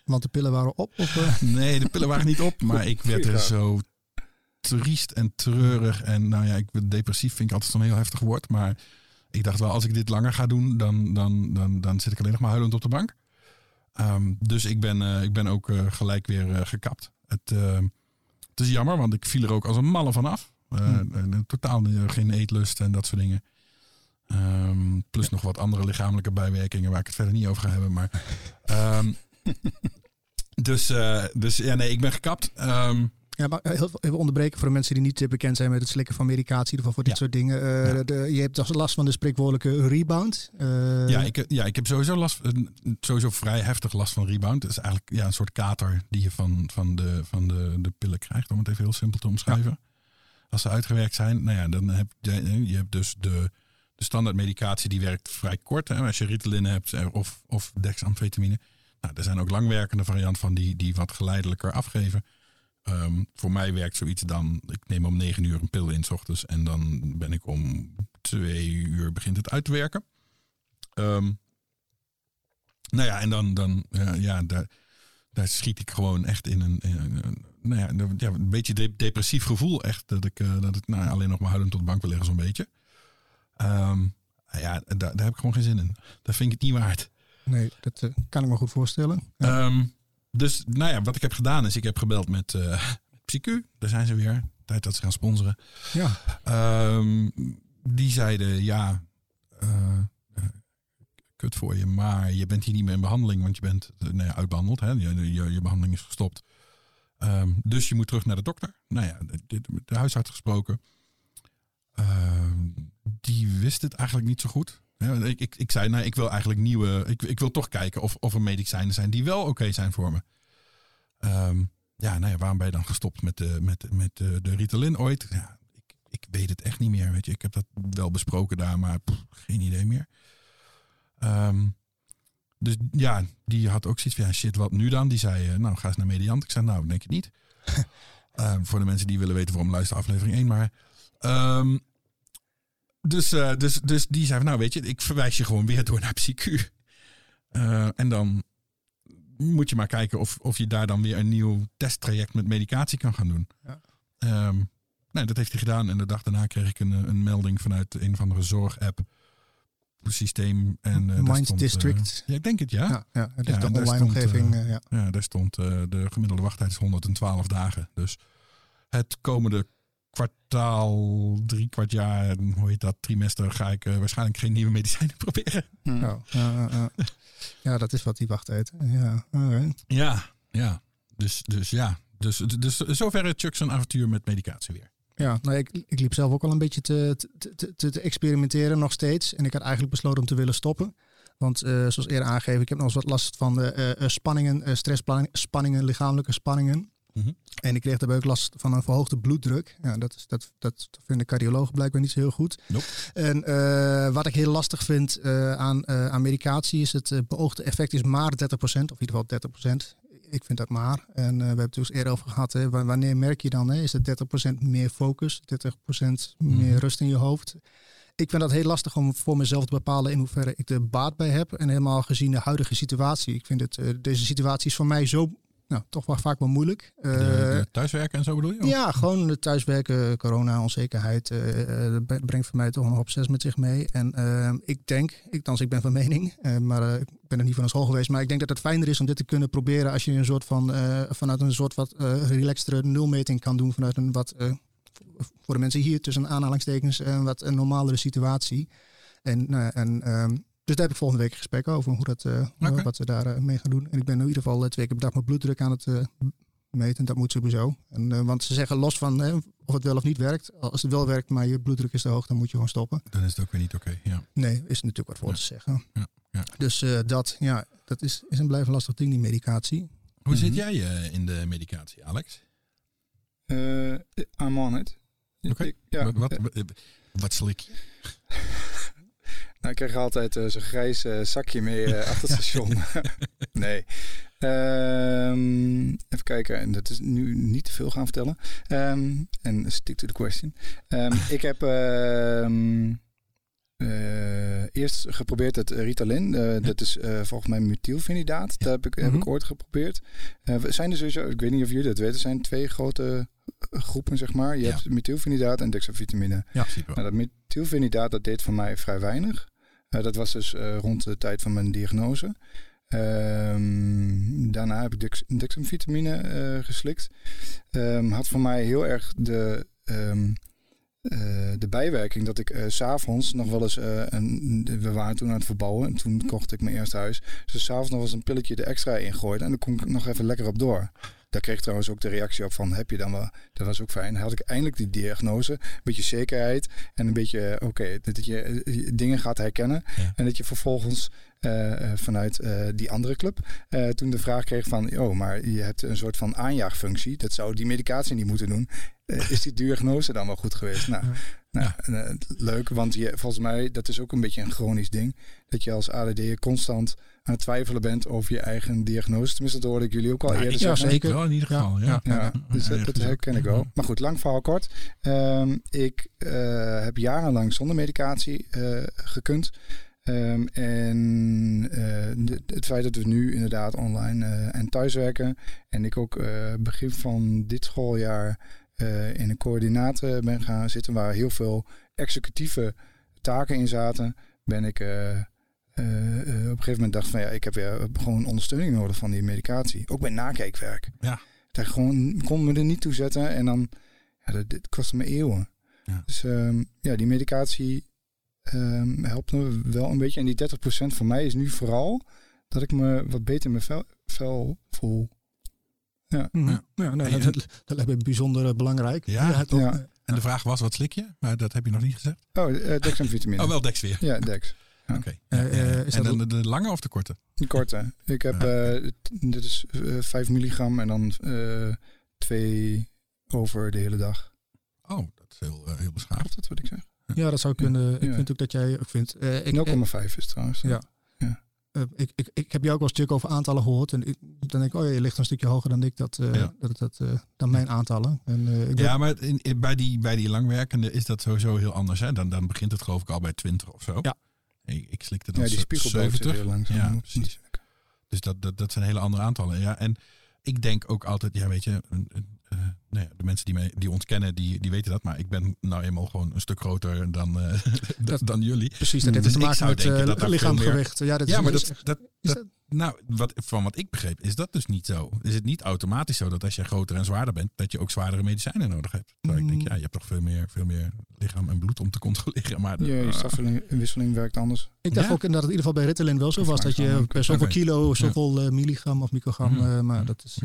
B: Want de pillen waren op? Of, uh?
A: Nee, de pillen waren niet op. Maar ik werd er zo triest en treurig. En nou ja, ik, depressief vind ik altijd zo'n heel heftig woord. Maar ik dacht wel, als ik dit langer ga doen, dan, dan, dan, dan zit ik alleen nog maar huilend op de bank. Um, dus ik ben, uh, ik ben ook uh, gelijk weer uh, gekapt. Het, het, is jammer, want ik viel er ook als een malle van af. Hmm. Totaal geen eetlust en dat soort dingen. Um, plus ja. nog wat andere lichamelijke bijwerkingen waar ik het verder niet over ga hebben. Maar, um, dus, dus ja, nee, ik ben gekapt.
B: Ja, maar heel even onderbreken voor de mensen die niet bekend zijn met het slikken van medicatie, in ieder geval voor dit soort dingen. Uh, ja. de, je hebt last van de spreekwoordelijke rebound.
A: Uh... Ja, ik, ja, ik heb sowieso last, sowieso vrij heftig last van rebound. Het is eigenlijk ja, een soort kater die je van, van, de, van de, de pillen krijgt, om het even heel simpel te omschrijven. Ja. Als ze uitgewerkt zijn, nou ja, dan heb je, je hebt dus de, de standaard medicatie die werkt vrij kort. Hè, als je Ritalin hebt of, of dexamfetamine. Nou, er zijn ook langwerkende varianten van die, die wat geleidelijker afgeven. Um, voor mij werkt zoiets dan, ik neem om negen uur een pil in s ochtends en dan ben ik om twee uur begint het uit te werken. Um, nou ja, en dan, dan ja, ja, daar, daar schiet ik gewoon echt in een, in een nou ja, ja, een beetje de, depressief gevoel. Echt dat ik, uh, dat ik nou, alleen nog maar huilend tot de bank wil liggen zo'n beetje. Um, ja, daar, daar heb ik gewoon geen zin in. Dat vind ik het niet waard.
B: Nee, dat uh, kan ik me goed voorstellen.
A: Ja. Um, dus nou ja, wat ik heb gedaan is, ik heb gebeld met uh, PsyQ. Daar zijn ze weer. Tijd dat ze gaan sponsoren.
B: Ja.
A: Um, die zeiden, ja, uh, kut voor je, maar je bent hier niet meer in behandeling, want je bent nou ja, uitbehandeld. Hè? Je, je, je behandeling is gestopt. Um, dus je moet terug naar de dokter. Nou ja, de, de huisarts gesproken. Uh, die wist het eigenlijk niet zo goed. Ja, ik, ik, ik zei, nou, ik wil eigenlijk nieuwe. Ik, ik wil toch kijken of, of er medicijnen zijn die wel oké okay zijn voor me. Um, ja, nou ja, waarom ben je dan gestopt met de, met, met de, de Ritalin ooit? Ja, ik, ik weet het echt niet meer. Weet je, ik heb dat wel besproken daar, maar pff, geen idee meer. Um, dus ja, die had ook zoiets van, ja, shit, wat nu dan? Die zei, uh, nou, ga eens naar Mediant. Ik zei, nou, denk ik niet. um, voor de mensen die willen weten waarom luister aflevering 1. Maar um, dus, uh, dus, dus die zei van, nou weet je, ik verwijs je gewoon weer door naar PsyQ. Uh, en dan moet je maar kijken of, of je daar dan weer een nieuw testtraject met medicatie kan gaan doen. Ja. Um, nou, dat heeft hij gedaan. En de dag daarna kreeg ik een, een melding vanuit een of andere zorgapp systeem. En, uh,
B: Mind
A: stond,
B: District.
A: ja, ik denk het, ja.
B: Ja, ja het is ja, de online stond, omgeving. ja.
A: ja, daar stond de gemiddelde wachttijd is 112 dagen. Dus het komende kwartaal, drie kwart jaar, hoe heet dat, trimester, ga ik eh, waarschijnlijk geen nieuwe medicijnen proberen.
C: Hm.
B: Ja, ja, ja. ja, dat is wat die wachttijd. Ja, alright.
A: Ja, ja. Dus, dus ja. Dus, dus zover Chuck zijn avontuur met medicatie weer.
B: Ja, nou, ik, ik liep zelf ook al een beetje te, te, te, te experimenteren nog steeds. En ik had eigenlijk besloten om te willen stoppen. Want eh, zoals eerder aangegeven, ik heb nog eens wat last van eh, eh, spanningen, eh, stressspanningen, lichamelijke spanningen.
A: Mhm.
B: En ik kreeg daarbij ook last van een verhoogde bloeddruk. Ja, dat, is, dat, dat vinden cardiologen blijkbaar niet zo heel goed.
A: Nope.
B: En eh, wat ik heel lastig vind eh, aan, eh, aan medicatie is het beoogde effect is maar 30%, of in ieder geval 30%. Ik vind dat maar. En we hebben het dus eerder over gehad. Hè, wa- wanneer merk je dan? Hè? Is het 30% meer focus, 30% meer
A: Mhm.
B: rust in je hoofd? Ik vind dat heel lastig om voor mezelf te bepalen in hoeverre ik er baat bij heb. En helemaal gezien de huidige situatie. Ik vind het, deze situatie is voor mij zo, nou, toch wel vaak wel moeilijk.
A: De,
B: Eh,
A: de thuiswerken en zo bedoel je? Of-
B: ja, gewoon het thuiswerken, corona, onzekerheid, eh, eh, dat bre- brengt voor mij toch nog op zes met zich mee. En ik denk, ik, ik ben van mening, maar ik ben er niet van school geweest, maar ik denk dat het fijner is om dit te kunnen proberen als je een soort van, vanuit een soort wat relaxtere nulmeting kan doen, vanuit een wat, voor de mensen hier tussen aanhalingstekens, een wat een normalere situatie. En, en ehm, dus daar heb ik volgende week een gesprek over, hoe dat, eh,
A: Oké.
B: wat we daar eh, mee gaan doen. En ik ben in ieder geval eh, twee keer per dag mijn bloeddruk aan het eh, meten. Dat moet sowieso. En, eh, want ze zeggen los van of het wel of niet werkt. Als het wel werkt, maar je bloeddruk is te hoog, dan moet je gewoon stoppen.
A: Dan is het ook weer niet oké. Ja.
B: Nee, is er natuurlijk wat voor
A: Ja.
B: te zeggen.
A: Ja, ja.
B: Dus eh, dat, ja, dat is, is een blijven lastig ding, die medicatie.
A: Hoe zit
C: Mhm.
A: jij eh, in de medicatie, Alex?
C: Eh, I'm on it.
A: Oké.
C: Ja,
A: wat, wat, wat, wat slik je?
C: nou, ik krijg altijd eh, zo'n grijs eh, zakje mee eh, achter het station. nee. Ehm, even kijken, en dat is nu niet te veel gaan vertellen. Ehm, en stick to the question. Ehm, ik heb eerst geprobeerd het Ritalin. Dat is volgens mij methylfenidaat. Dat heb ik, heb ik
B: Mhm.
C: ooit geprobeerd. We zijn er sowieso, ik weet niet of jullie dat weten, er zijn twee grote groepen, zeg maar. Je
A: Ja.
C: hebt methylfenidaat en dexavitamine.
A: Ja.
C: Nou, dat methylfenidaat, dat deed voor mij vrij weinig. Eh, dat was dus eh, rond de tijd van mijn diagnose. Ehm, daarna heb ik dex dexamvitamine eh, geslikt. Ehm, had voor mij heel erg de, ehm, eh, de bijwerking dat ik s s'avonds nog wel eens... een, we waren toen aan het verbouwen en toen kocht ik mijn eerste huis. Dus s'avonds nog wel eens een pilletje er extra in. En dan kon ik nog even lekker op door. Daar kreeg ik trouwens ook de reactie op van, heb je dan wel... Dat was ook fijn. Had ik eindelijk die diagnose, een beetje zekerheid en een beetje, eh, oké, dat je eh, dingen gaat herkennen.
A: Ja.
C: En dat je vervolgens eh, vanuit die andere club toen de vraag kreeg van, oh, maar je hebt een soort van aanjaagfunctie. Dat zou die medicatie niet moeten doen. Is die diagnose dan wel goed geweest? Nou, nou leuk, want je, volgens mij, dat is ook een beetje een chronisch ding. Dat je als ADD constant aan het twijfelen bent over je eigen diagnose. Tenminste, dat hoorde ik jullie ook al
A: Nou,
C: eerder
A: ik
B: ja,
C: zeggen.
B: zeker.
A: wel in ieder geval. Ja,
B: Ja,
C: Ja, dus dat, dat herken ik wel. Maar goed, lang verhaal kort. Ehm, ik eh, heb jarenlang zonder medicatie eh, gekund. Ehm, en eh, de- het feit dat we nu inderdaad online eh, en thuiswerken. En ik ook eh, begin van dit schooljaar eh, in een coördinator ben gaan zitten waar heel veel executieve taken in zaten. Ben ik eh, eh, eh, op een gegeven moment dacht van ja, ik heb weer gewoon ondersteuning nodig van die medicatie. Ook bij nakijkwerk.
A: Ja.
C: Dat gewoon kon me er niet toe zetten en dan, ja, dat, dit kostte me eeuwen.
A: Ja.
C: Dus ehm, ja, die medicatie ehm, helpt me wel een beetje. En die 30% voor mij is nu vooral dat ik me wat beter in mijn vel, vel voel.
B: Mhm.
A: Ja.
B: Ja, nee,
A: En-
B: dat, dat, dat lijkt me bijzonder eh, belangrijk.
A: Ja,
B: toch?
C: ja.
A: En de vraag was, wat slik je? Maar dat heb je nog niet gezegd.
C: Oh, uh, dexamvitamine.
A: Oh, wel Dex weer.
C: Ja, Dex. Ja.
A: Oké.
B: Eh,
A: Ja, ja, ja.
B: eh, is
A: en
B: dat-
A: dan de, de lange of de korte?
C: Een korte. Ik heb,
A: Ja.
C: eh, t- dit is eh 5 milligram en dan eh twee over de hele dag.
A: Oh, dat is heel, heel beschaafd.
C: Dat wat ik zeg?
B: Ja, dat zou kunnen. Ik
C: Ja.
B: vind ook dat jij. Ik vind, eh, ik,
C: 0,5 is het trouwens.
B: Ja. eh, ik, ik, ik heb jou ook wel een stuk over aantallen gehoord. En ik, dan denk ik, oh ja, je ligt een stukje hoger dan ik dat, eh,
A: Ja.
B: dat, dat, dan mijn aantallen. En, eh, ik
A: Ja, maar in, in- bij, die, bij die langwerkende is dat sowieso heel anders. Hè? Dan, dan begint het geloof ik al bij 20 of zo.
B: Ja.
A: Ik, ik slikte dan
C: Ja, die
A: ze-
C: spiegel boven
A: 70.
C: heel langzaam.
A: Ja, precies. Dus dat, dat, dat zijn hele andere aantallen. Ja, en ik denk ook altijd, ja, weet je, een- een, nou ja, de mensen die, mij, die ons kennen, die, die weten dat. Maar ik ben nou eenmaal gewoon een stuk groter dan, eh,
B: Dat-
A: dan jullie.
B: Precies, dat
A: Dus
B: heeft te
A: ik
B: maken met eh, lichaamgewicht. Ja, dat
A: Ja,
B: is,
A: maar dat, nou, wat, van wat ik begreep, is dat dus niet zo. Is het niet automatisch zo dat als je groter en zwaarder bent, dat je ook zwaardere medicijnen nodig hebt? Terwijl ik denk,
B: Mm.
A: ja, je hebt toch veel meer, veel meer lichaam en bloed om te controleren. Maar de-
C: Je, je stofwisseling werkt anders.
B: Ik dacht
A: Ja?
B: ook inderdaad dat in ieder geval bij Ritalin wel zo was. Dat je per zoveel kilo, zoveel eh, milligram of microgram.
A: Mhm.
B: maar dat is...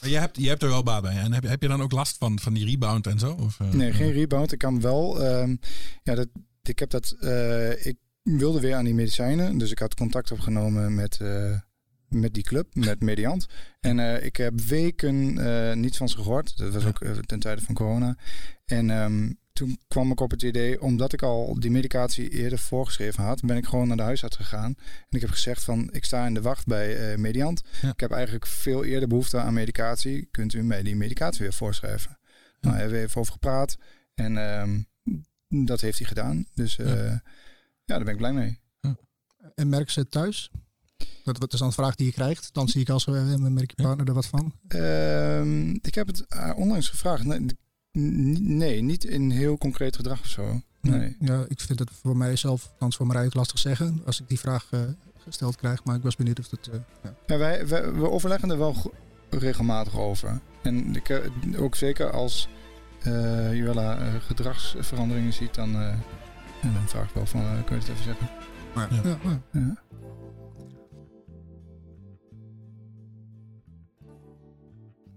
A: Maar je hebt, je hebt er wel baat bij. En heb, je- heb je dan ook last van, van die rebound en zo? Of, eh,
C: Nee, geen rebound. Ik kan wel. ehm, ja, dat, ik heb dat. eh, ik wilde weer aan die medicijnen. Dus ik had contact opgenomen met, eh, met die club, met Mediant. En ik heb weken eh niets van ze gehoord. Dat was ook ten tijde van corona. En ehm, toen kwam ik op het idee, omdat ik al die medicatie eerder voorgeschreven had, ben ik gewoon naar de huisarts gegaan. En ik heb gezegd van, ik sta in de wacht bij eh, Mediant.
A: Ja.
C: Ik heb eigenlijk veel eerder behoefte aan medicatie. Kunt u mij die medicatie weer voorschrijven? Nou, daar hebben we even over gepraat. En ehm, dat heeft hij gedaan. Dus eh,
A: Ja.
C: ja. daar ben ik blij mee.
B: En merk ze het thuis? Dat, dat is dan een vraag die je krijgt. Dan zie ik als uh, merk je partner er wat van.
C: Ehm, ik heb het onlangs gevraagd. Nee, nee, niet in heel concreet gedrag of zo. Nee.
B: Ja, ik vind het voor mijzelf, althans voor mij ook lastig zeggen. Als ik die vraag uh, gesteld krijg. Maar ik was benieuwd of het... Uh,
C: ja. ja wij, wij, we overleggen er wel regelmatig over. En ik, uh, ook zeker als uh, Juella gedragsveranderingen ziet, dan, en dan vraag ik wel van, kun je het even zeggen?
B: Ja. Ja, ja.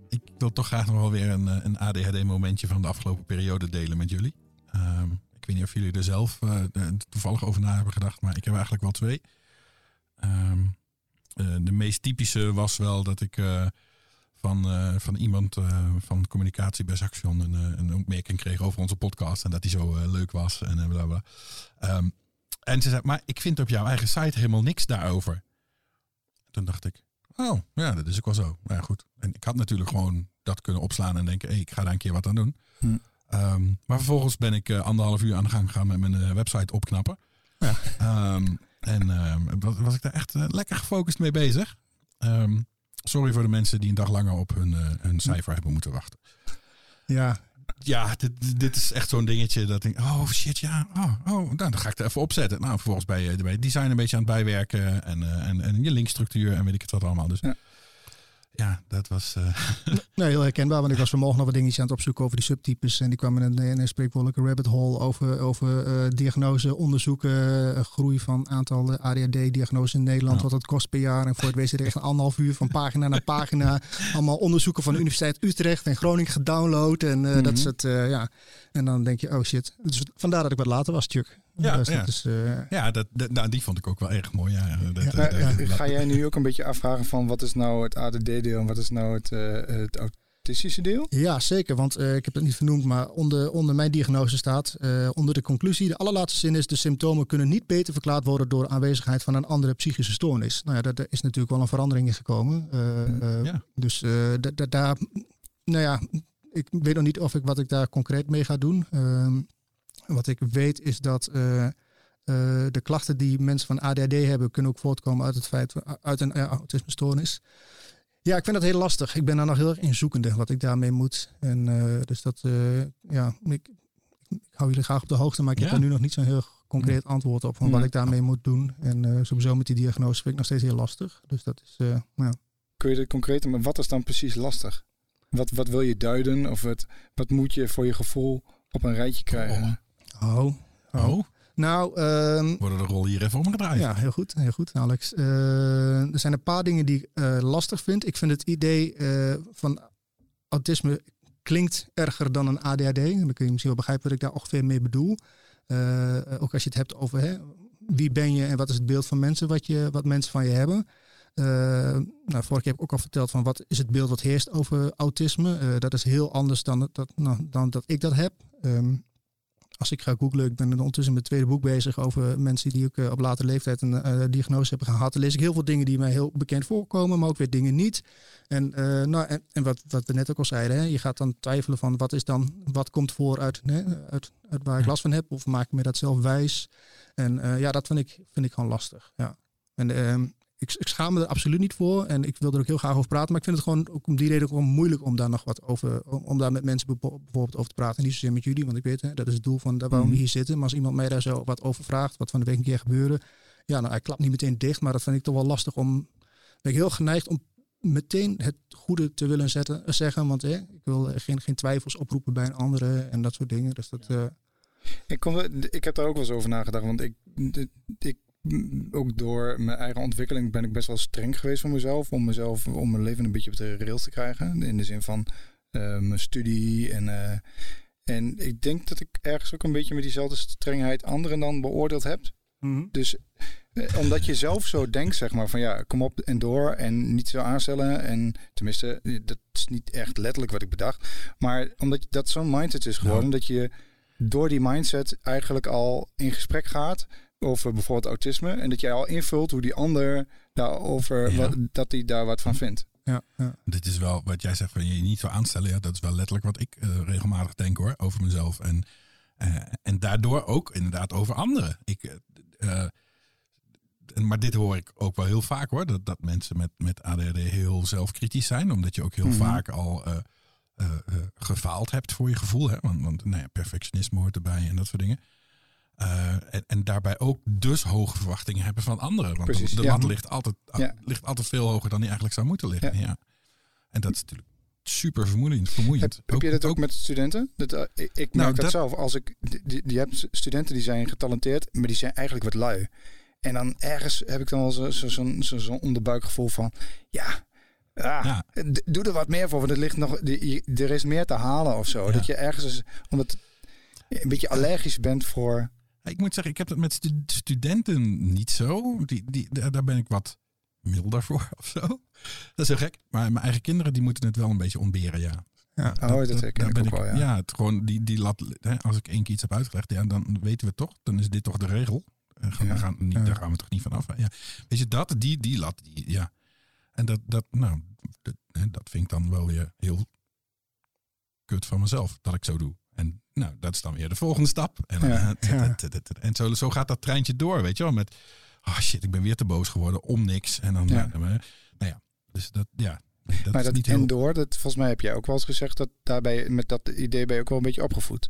A: Ik wil toch graag nog wel weer een, een ADHD-momentje van de afgelopen periode delen met jullie. Um, ik weet niet of jullie er zelf uh, toevallig over na hebben gedacht, maar ik heb eigenlijk wel twee. Um, uh, de meest typische was wel dat ik van, van iemand van communicatie bij Saxion een, een opmerking kreeg over onze podcast en dat die zo leuk was en bla bla. Um, en ze zei, maar ik vind op jouw eigen site helemaal niks daarover. Toen dacht ik, Oh, ja, dat is ook wel zo. Maar ja, goed. En ik had natuurlijk gewoon dat kunnen opslaan en denken, hey, ik ga daar een keer wat aan doen.
C: Hm.
A: Um, maar vervolgens ben ik uh, anderhalf uur aan de gang gegaan met mijn uh, website opknappen. Ja. Um, en um, was ik daar echt uh, lekker gefocust mee bezig. sorry voor de mensen die een dag langer op hun, uh, hun cijfer hebben moeten wachten.
B: Ja,
A: ja, dit, dit is echt zo'n dingetje dat ik, oh shit, ja, oh, oh nou, dan ga ik er even opzetten. Nou, vervolgens bij, bij het design een beetje aan het bijwerken en, uh, en, en je linkstructuur en weet ik het wat allemaal. Dus ja dat was... Uh...
B: Nee, heel herkenbaar, want ik was vanmorgen nog wat dingetjes aan het opzoeken over die subtypes en die kwam in een, in een spreekwoordelijke rabbit hole over, over uh, diagnose, onderzoeken, uh, groei van aantal ADHD-diagnoses in Nederland, wat het kost per jaar. En voor het wezen er echt een anderhalf uur van pagina naar pagina. allemaal onderzoeken van de Universiteit Utrecht en Groningen gedownload en uh, mm -hmm. dat is het, ja. En dan denk je, oh shit. Dus vandaar dat ik wat later was, Chuck.
A: Ja,
B: dus
A: ja.
B: Is,
A: ja dat, dat, nou, die vond ik ook wel erg mooi. Ja, dat,
C: ja, dat, ja. Ga jij nu ook een beetje afvragen van wat is nou het ADD-deel en wat is nou het, uh, het autistische deel?
B: Ja, zeker. Want uh, ik heb het niet vernoemd, maar onder, onder mijn diagnose staat uh, onder de conclusie, de allerlaatste zin is, de symptomen kunnen niet beter verklaard worden door aanwezigheid van een andere psychische stoornis. Nou ja, daar is natuurlijk wel een verandering in gekomen. Uh, ja. Dus daar, nou ja, ik weet nog niet of ik wat ik daar concreet mee ga doen. Wat ik weet is dat uh, uh, de klachten die mensen van ADHD hebben, kunnen ook voortkomen uit het feit uit een uh, autismestoornis. Ja, ik vind dat heel lastig. Ik ben daar nog heel erg in zoekende wat ik daarmee moet. En dus dat, ja, ik, ik, hou jullie graag op de hoogte, maar ik ja. heb er nu nog niet zo'n heel concreet antwoord op van wat ik daarmee moet doen. En sowieso met die diagnose vind ik nog steeds heel lastig. Dus dat is, ja.
C: Kun je dit concreet, maar wat is dan precies lastig? Wat, wat wil je duiden? Of wat, wat moet je voor je gevoel op een rijtje krijgen?
B: Oh. Oh. Nou, um,
A: worden de rol hier even omgedraaid.
B: Ja, heel goed, heel goed, Alex. Uh, er zijn een paar dingen die ik uh, lastig vind. Ik vind het idee uh, van autisme klinkt erger dan een ADHD. Dan kun je misschien wel begrijpen wat ik daar ongeveer mee bedoel. ook als je het hebt over hè, wie ben je en wat is het beeld van mensen wat, je, wat mensen van je hebben. Nou, vorige keer heb ik ook al verteld van wat is het beeld wat heerst over autisme. Dat is heel anders dan dat, nou, dan dat ik dat heb. Um, als ik ga googlen, ik ben ondertussen met het tweede boek bezig over mensen die ook uh, op latere leeftijd een uh, diagnose hebben gehad. Dan lees ik heel veel dingen die mij heel bekend voorkomen, maar ook weer dingen niet. En, uh, nou, en, en wat, wat we net ook al zeiden, hè, je gaat dan twijfelen van wat is dan, wat komt voor uit, hè, uit, uit waar ik last van heb, of maak ik me dat zelf wijs. En ja, dat vind ik, vind ik gewoon lastig. Ja. En ik, ik schaam me er absoluut niet voor. En ik wil er ook heel graag over praten. Maar ik vind het gewoon ook om die reden ook gewoon moeilijk om daar nog wat over. Om, om daar met mensen bijvoorbeeld over te praten. Niet zozeer met jullie, want ik weet, hè, dat is het doel van daar waarom we
C: Mhm.
B: hier zitten. Maar als iemand mij daar zo wat over vraagt, wat van de week een keer gebeurde. Ja, nou, hij klapt niet meteen dicht. Maar dat vind ik toch wel lastig om. Ben ik heel geneigd om meteen het goede te willen zetten, eh, zeggen. Want hè, ik wil eh, geen, geen twijfels oproepen bij een andere en dat soort dingen. Dus dat. eh,
C: Ik, kom, ik heb daar ook wel eens over nagedacht. Want ik, ik, ook door mijn eigen ontwikkeling ben ik best wel streng geweest voor mezelf. Om mezelf, om mijn leven een beetje op de rails te krijgen. In de zin van eh, mijn studie. En, eh, en ik denk dat ik ergens ook een beetje met diezelfde strengheid anderen dan beoordeeld heb. Dus eh, omdat je zelf zo denkt, zeg maar, van ja, kom op en door en niet zo aanstellen. En tenminste, dat is niet echt letterlijk wat ik bedacht. Maar omdat dat zo'n mindset is geworden, dat je door die mindset eigenlijk al in gesprek gaat over bijvoorbeeld autisme. En dat jij al invult hoe die ander daarover,
A: Ja.
C: wat, dat hij daar wat van vindt.
B: ja, ja.
A: Dit is wel wat jij zegt van je niet zo aanstellen. Ja, dat is wel letterlijk wat ik eh, regelmatig denk hoor, over mezelf. En, eh, en daardoor ook inderdaad over anderen. Ik, eh, en- maar dit hoor ik ook wel heel vaak hoor. Dat, dat mensen met, met ADHD heel zelfkritisch zijn. Omdat je ook heel
C: Mhm.
A: vaak al eh, eh, eh, gefaald hebt voor je gevoel. Hè? Want, want nou ja, perfectionisme hoort erbij en dat soort dingen. Eh, en, en daarbij ook dus hoge verwachtingen hebben van anderen. Want
C: Precies,
A: de, de
C: ja.
A: lat ligt altijd,
C: Ja.
A: ligt altijd veel hoger dan die eigenlijk zou moeten liggen.
C: Ja.
A: En dat is natuurlijk super vermoeiend. vermoeiend.
C: Heb, heb je dat ook, met studenten? Dat, eh, ik, ik merk
A: Nou,
C: dat,
A: dat-
C: zelf. Als ik, die, hebt studenten die zijn getalenteerd, maar die zijn eigenlijk wat lui. En dan ergens heb ik dan wel zo'n zo, zo, zo, onderbuikgevoel van, ja, ah,
A: Ja.
C: doe er wat meer voor, want er ligt nog, er is meer te halen of zo.
A: Ja.
C: Dat je ergens, is, omdat je een beetje allergisch bent voor.
A: Ik moet zeggen, ik heb dat met stu- studenten niet zo. Die, die, daar ben ik wat milder voor of zo. Dat is heel gek. Maar mijn eigen kinderen die moeten het wel een beetje ontberen, ja.
B: ja.
C: Oh, dat herken
A: daar
C: ik wel, ja.
A: Ja, het, gewoon die, die lat, hè, als ik één keer iets heb uitgelegd, ja, dan weten we toch. Dan is dit toch de regel. En gaan,
C: Ja.
A: gaan niet,
B: Ja.
A: Daar gaan we toch niet vanaf. Ja. Weet je, dat, die, die lat, die, ja. En dat, dat, nou, dat, hè, dat vind ik dan wel weer heel kut van mezelf, dat ik zo doe. Nou, dat is dan weer de volgende stap. En, dan,
C: Ja.
A: eh,
B: Ja.
A: en zo, zo gaat dat treintje door, weet je wel. Met, oh shit, ik ben weer te boos geworden om niks. En dan,
C: Ja.
A: nou, nou ja, dus dat, ja. Dat
C: maar
A: is
C: dat
A: niet
C: en
A: heel...
C: door, dat, volgens mij heb jij ook wel eens gezegd dat daarbij met dat idee ben je ook wel een beetje opgevoed.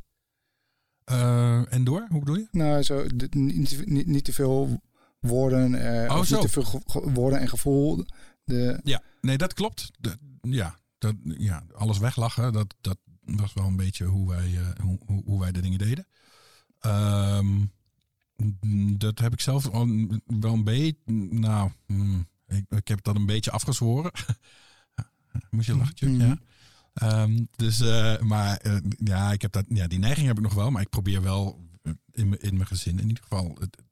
A: Eh, en door, hoe bedoel je?
C: Nou, zo, niet, niet, niet te veel woorden, eh,
A: Oh,
C: niet te veel woorden en gevoel. De,
A: Ja, nee, dat klopt. De- ja, dat, ja, alles weglachen, dat, dat was wel een beetje hoe wij, eh, hoe, hoe, wij de dingen deden. Ehm, dat heb ik zelf wel een beetje, nou, mm, ik, ik heb dat een beetje afgezworen. Moest je lachen?
C: Mhm.
A: Ja. Ehm, dus, eh, maar eh, ja, ik heb dat, ja, die neiging heb ik nog wel, maar ik probeer wel in, mijn- in mijn gezin in ieder geval het,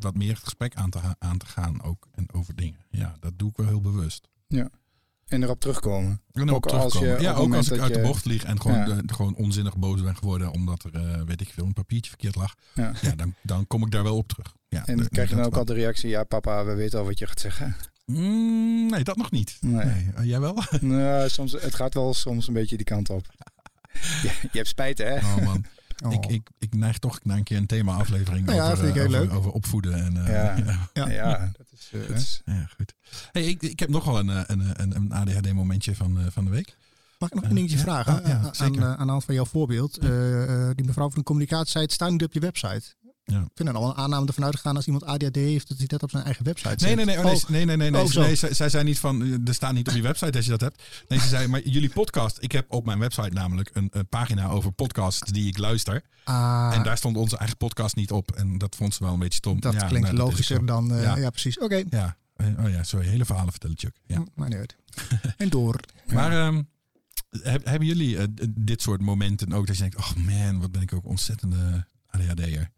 A: wat meer het gesprek aan te, aan te gaan ook en over dingen. Ja, dat doe ik wel heel bewust.
C: En erop terugkomen.
A: En
C: Ook
A: ook
C: als je-
A: terugkomen. ja, ook als ik uit de
C: je-
A: bocht vlieg en gewoon,
C: Ja.
A: gewoon onzinnig boos ben geworden omdat er, eh, weet ik veel, een papiertje verkeerd lag.
C: Ja.
A: Ja, dan, dan kom ik daar wel op terug. Ja,
C: En dan
A: dat-
C: krijg je dan ook al de reactie, ja papa, we weten al wat je gaat zeggen.
A: Mm, nee, dat nog niet.
C: Nee.
A: Nee. Eh, jij wel?
C: nou, soms, het gaat wel soms een beetje die kant op. Ja, je hebt spijt hè?
A: Oh man,
B: Oh.
A: ik, ik, ik neig toch naar een keer een thema-aflevering
B: Ja,
A: over,
B: vind ik
A: eh,
B: heel
A: over,
B: leuk.
A: over opvoeden. En, eh,
C: Ja.
A: ja.
B: Ja.
C: Ja, dat is, eh, dat is-
A: Ja, goed. Hey, ik, ik heb nog wel een, eh, een, een, een ADHD-momentje van, eh, van de week.
B: Mag ik nog een dingetje vragen?
A: ja,
B: aan,
A: zeker.
B: eh, aan de hand van jouw voorbeeld. Eh, eh, die mevrouw van de communicatie zei, het staat niet op je website.
A: Ja.
B: Ik vind er al een aanname ervan uitgegaan als iemand ADHD heeft, dat hij dat op zijn eigen website.
A: Nee, nee, nee, oh, nee,
B: Oh,
A: nee, nee, nee, nee,
B: Oh, zo.
A: nee, zij, zij zei niet van, eh, er staat niet op je website als je dat hebt. Nee, ze zei, maar jullie podcast, ik heb op mijn website namelijk een, een pagina over podcasts die ik luister.
B: ah,
A: en daar stond onze eigen podcast niet op. En dat vond ze wel een beetje stom.
B: dat
A: Ja,
B: klinkt
A: nou, dat is
B: logischer dan... eh, ja.
A: Ja.
B: precies. Oké.
A: Ja, Eh, oh ja, sorry, hele verhalen vertellen, Chuck. Ja.
B: Hm, Maar niet uit. en door.
A: Maar heb- hebben jullie dit soort momenten ook dat je denkt, oh man, wat ben ik ook ontzettende ADHD'er.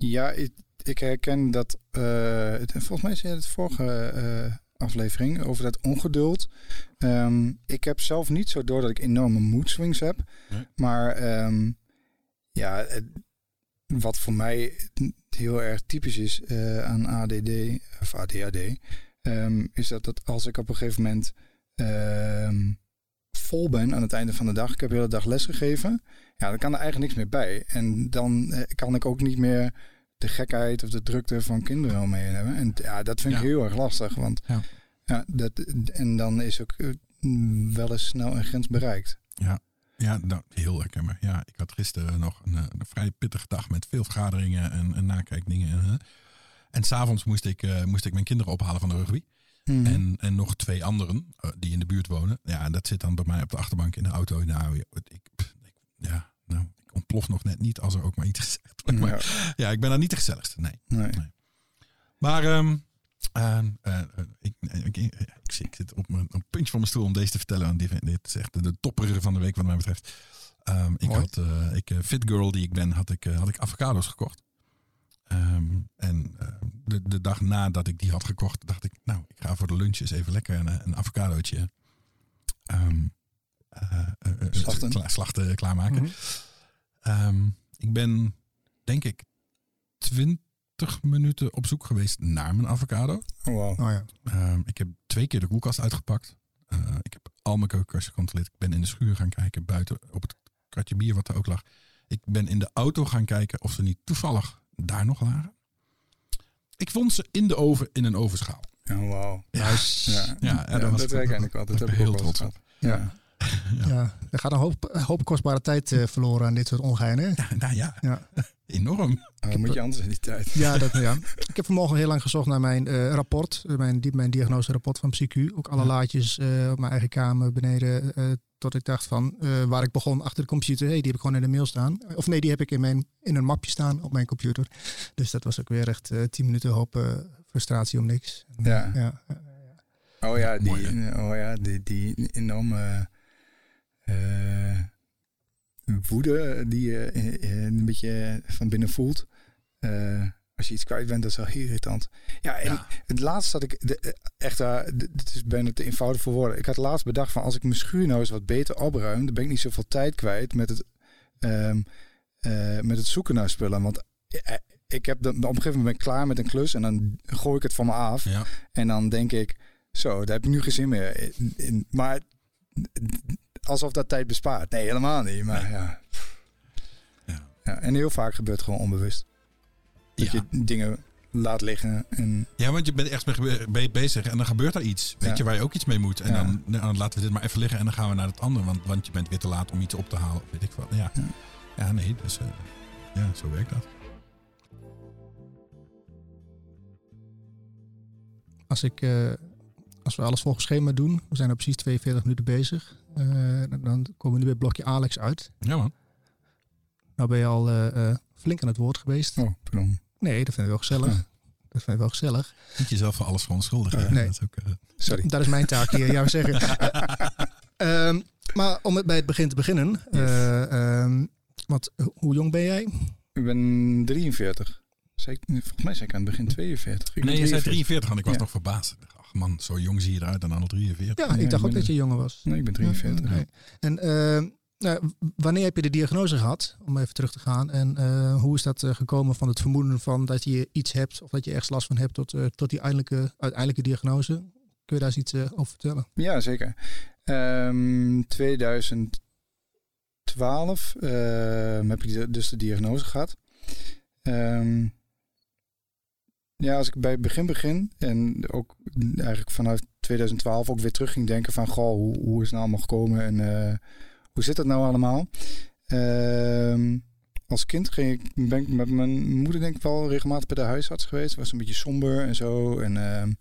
C: Ja, ik, ik herken dat. eh, het, volgens mij zei het vorige eh, aflevering over dat ongeduld. Ehm, ik heb zelf niet zo door dat ik enorme mood swings heb.
A: Nee.
C: Maar ehm, ja, het- wat voor mij heel erg typisch is eh, aan ADD of ADHD, ehm, is dat, dat als ik op een gegeven moment vol ben aan het einde van de dag, ik heb de hele dag lesgegeven, ja, dan kan er eigenlijk niks meer bij. En dan eh, kan ik ook niet meer de gekheid of de drukte van kinderen omheen hebben. En ja, dat vind ik
A: Ja.
C: heel erg lastig. Want
A: Ja.
C: ja. dat, en dan is ook eh, wel eens snel een grens bereikt.
A: Ja, nou, heel herkenbaar. Ja, ik had gisteren nog een, eh, een vrij pittige dag met veel vergaderingen en, en nakijkdingen. En, en s'avonds moest ik, moest ik mijn kinderen ophalen van de rugby.
C: Mhm.
A: En, en nog twee anderen eh, die in de buurt wonen. Ja, en dat zit dan bij mij op de achterbank in de auto. Nou, ik, pff, ik- ja, nou, ik ontplof nog net niet als er ook maar iets gezegd wordt. Maar,
C: Ja,
A: ja, ik ben daar niet de gezelligste, nee.
C: nee.
A: Maar ik, ik, ik, ik, zit- op mijn een puntje van mijn stoel om deze te vertellen. Want dit, dit is echt de topper van de week wat mij betreft. Ehm, ik
B: Mooi.
A: had, eh, ik, eh, fit girl die ik ben, had ik, had ik avocado's gekocht. Ehm, en eh, de, de dag nadat ik die had gekocht, dacht ik, nou, ik ga voor de lunch eens even lekker een, een avocadootje ehm, eh,
C: Slachten.
A: kla- slachten, klaarmaken.
B: Mhm.
A: Ehm, ik ben, denk ik, 20 minuten op zoek geweest naar mijn avocado.
C: Oh, wow.
B: Oh ja.
A: Ehm, ik heb twee keer de koelkast uitgepakt. Eh, ik heb al mijn keukenkastjes gecontroleerd. Ik ben in de schuur gaan kijken, buiten op het kratje bier wat er ook lag. Ik ben in de auto gaan kijken of ze niet toevallig daar nog lagen. Ik vond ze in de oven in een ovenschaal.
C: Oh, wow.
A: Ja,
C: Ja,
A: ja,
C: ja,
A: daar was
C: dat
A: ik
C: eigenlijk altijd. Dat heb ik
A: heel trots op.
C: Ja.
A: Ja.
B: Ja. er gaat een hoop, een hoop kostbare tijd eh, verloren aan dit soort ongeinen.
A: Ja, nou ja,
B: Ja.
A: enorm.
C: Oh, moet je anders in die tijd.
B: Ja, dat, ja. Ik heb vanmorgen heel lang gezocht naar mijn eh, rapport, eh, mijn, di- mijn diagnoserapport van PsyQ. Ook alle
A: Ja.
B: laadjes eh, op mijn eigen kamer beneden. eh, tot ik dacht van, eh, waar ik begon achter de computer, hey, die heb ik gewoon in de mail staan. Of nee, die heb ik in, mijn, in een mapje staan op mijn computer. Dus dat was ook weer echt tien minuten hoop frustratie om niks.
C: Ja.
B: ja.
C: Oh ja, die,
A: Mooi,
C: oh ja, die, die enorme eh, woede die je eh, een beetje van binnen voelt. Eh, als je iets kwijt bent, dat is wel heel irritant. Ja, en
A: Ja.
C: het laatste had ik, de, echt, uh, dit is bijna te eenvoudig voor woorden. Ik had laatst bedacht van als ik mijn schuur nou eens wat beter opruim, dan ben ik niet zoveel tijd kwijt met het, ehm, eh, met het zoeken naar spullen. Want ik heb dan, op een gegeven moment ben ik klaar met een klus en dan gooi ik het van me af.
A: Ja.
C: En dan denk ik, zo, daar heb ik nu geen zin meer in. in- maar alsof dat tijd bespaart. Nee, helemaal niet. Maar
A: Nee.
C: ja.
A: Ja.
C: ja. En heel vaak gebeurt het gewoon onbewust. Dat
A: Ja.
C: je dingen laat liggen. En
A: Ja, want je bent echt mee bezig en dan gebeurt er iets. Weet
C: Ja.
A: je, waar je ook iets mee moet. En
C: Ja.
A: dan, nou, dan laten we dit maar even liggen en dan gaan we naar het andere. Want, want je bent weer te laat om iets op te halen. Weet ik wat. Ja,
C: Ja.
A: ja. nee, dus, eh, ja, zo werkt dat.
B: Als, ik, eh, als we alles volgens schema doen, we zijn er precies 42 minuten bezig, dan- dan komen we nu bij het blokje Alex uit.
A: Ja man.
B: Nou ben je al eh, eh, flink aan het woord geweest.
C: oh, pardon.
B: Nee, dat vind ik wel gezellig.
C: Ja.
B: Dat vind ik wel gezellig.
A: Niet jezelf voor alles verontschuldigen.
C: Eh,
B: nee.
A: Dat is ook, eh,
C: Sorry.
B: Dat is mijn taak hier, jou zeggen. Ehm, maar om het bij het begin te beginnen. eh, ehm, want eh, hoe jong ben jij?
C: Ik ben 43. Zeker, volgens mij zei ik aan het begin 42. Ik ben
A: nee, je zei 43 en ik was
C: Ja.
A: nog verbaasd. Ach man, zo jong zie je eruit en dan al 43.
B: Ja,
C: Ja,
B: ik dacht
C: ik
B: ook dat je jonger was.
C: Nee, ik ben 43.
B: Ja, oké. En ehm, nou, wanneer heb je de diagnose gehad? Om even terug te gaan. En eh, hoe is dat eh, gekomen van het vermoeden van dat je iets hebt of dat je ergens last van hebt tot, eh, tot die eindelijke, uiteindelijke diagnose? Kun je daar eens iets over vertellen?
C: Ja, zeker. Ehm 2012 ehm, heb ik de- dus de diagnose gehad. Ehm, ja, als ik bij het begin begin en ook eigenlijk vanuit 2012 ook weer terug ging denken van goh, hoe, hoe is het nou allemaal gekomen en eh, hoe zit dat nou allemaal? Ehm, als kind ging ik, ben ik met mijn moeder denk ik wel regelmatig bij de huisarts geweest. Was een beetje somber en zo. En ehm,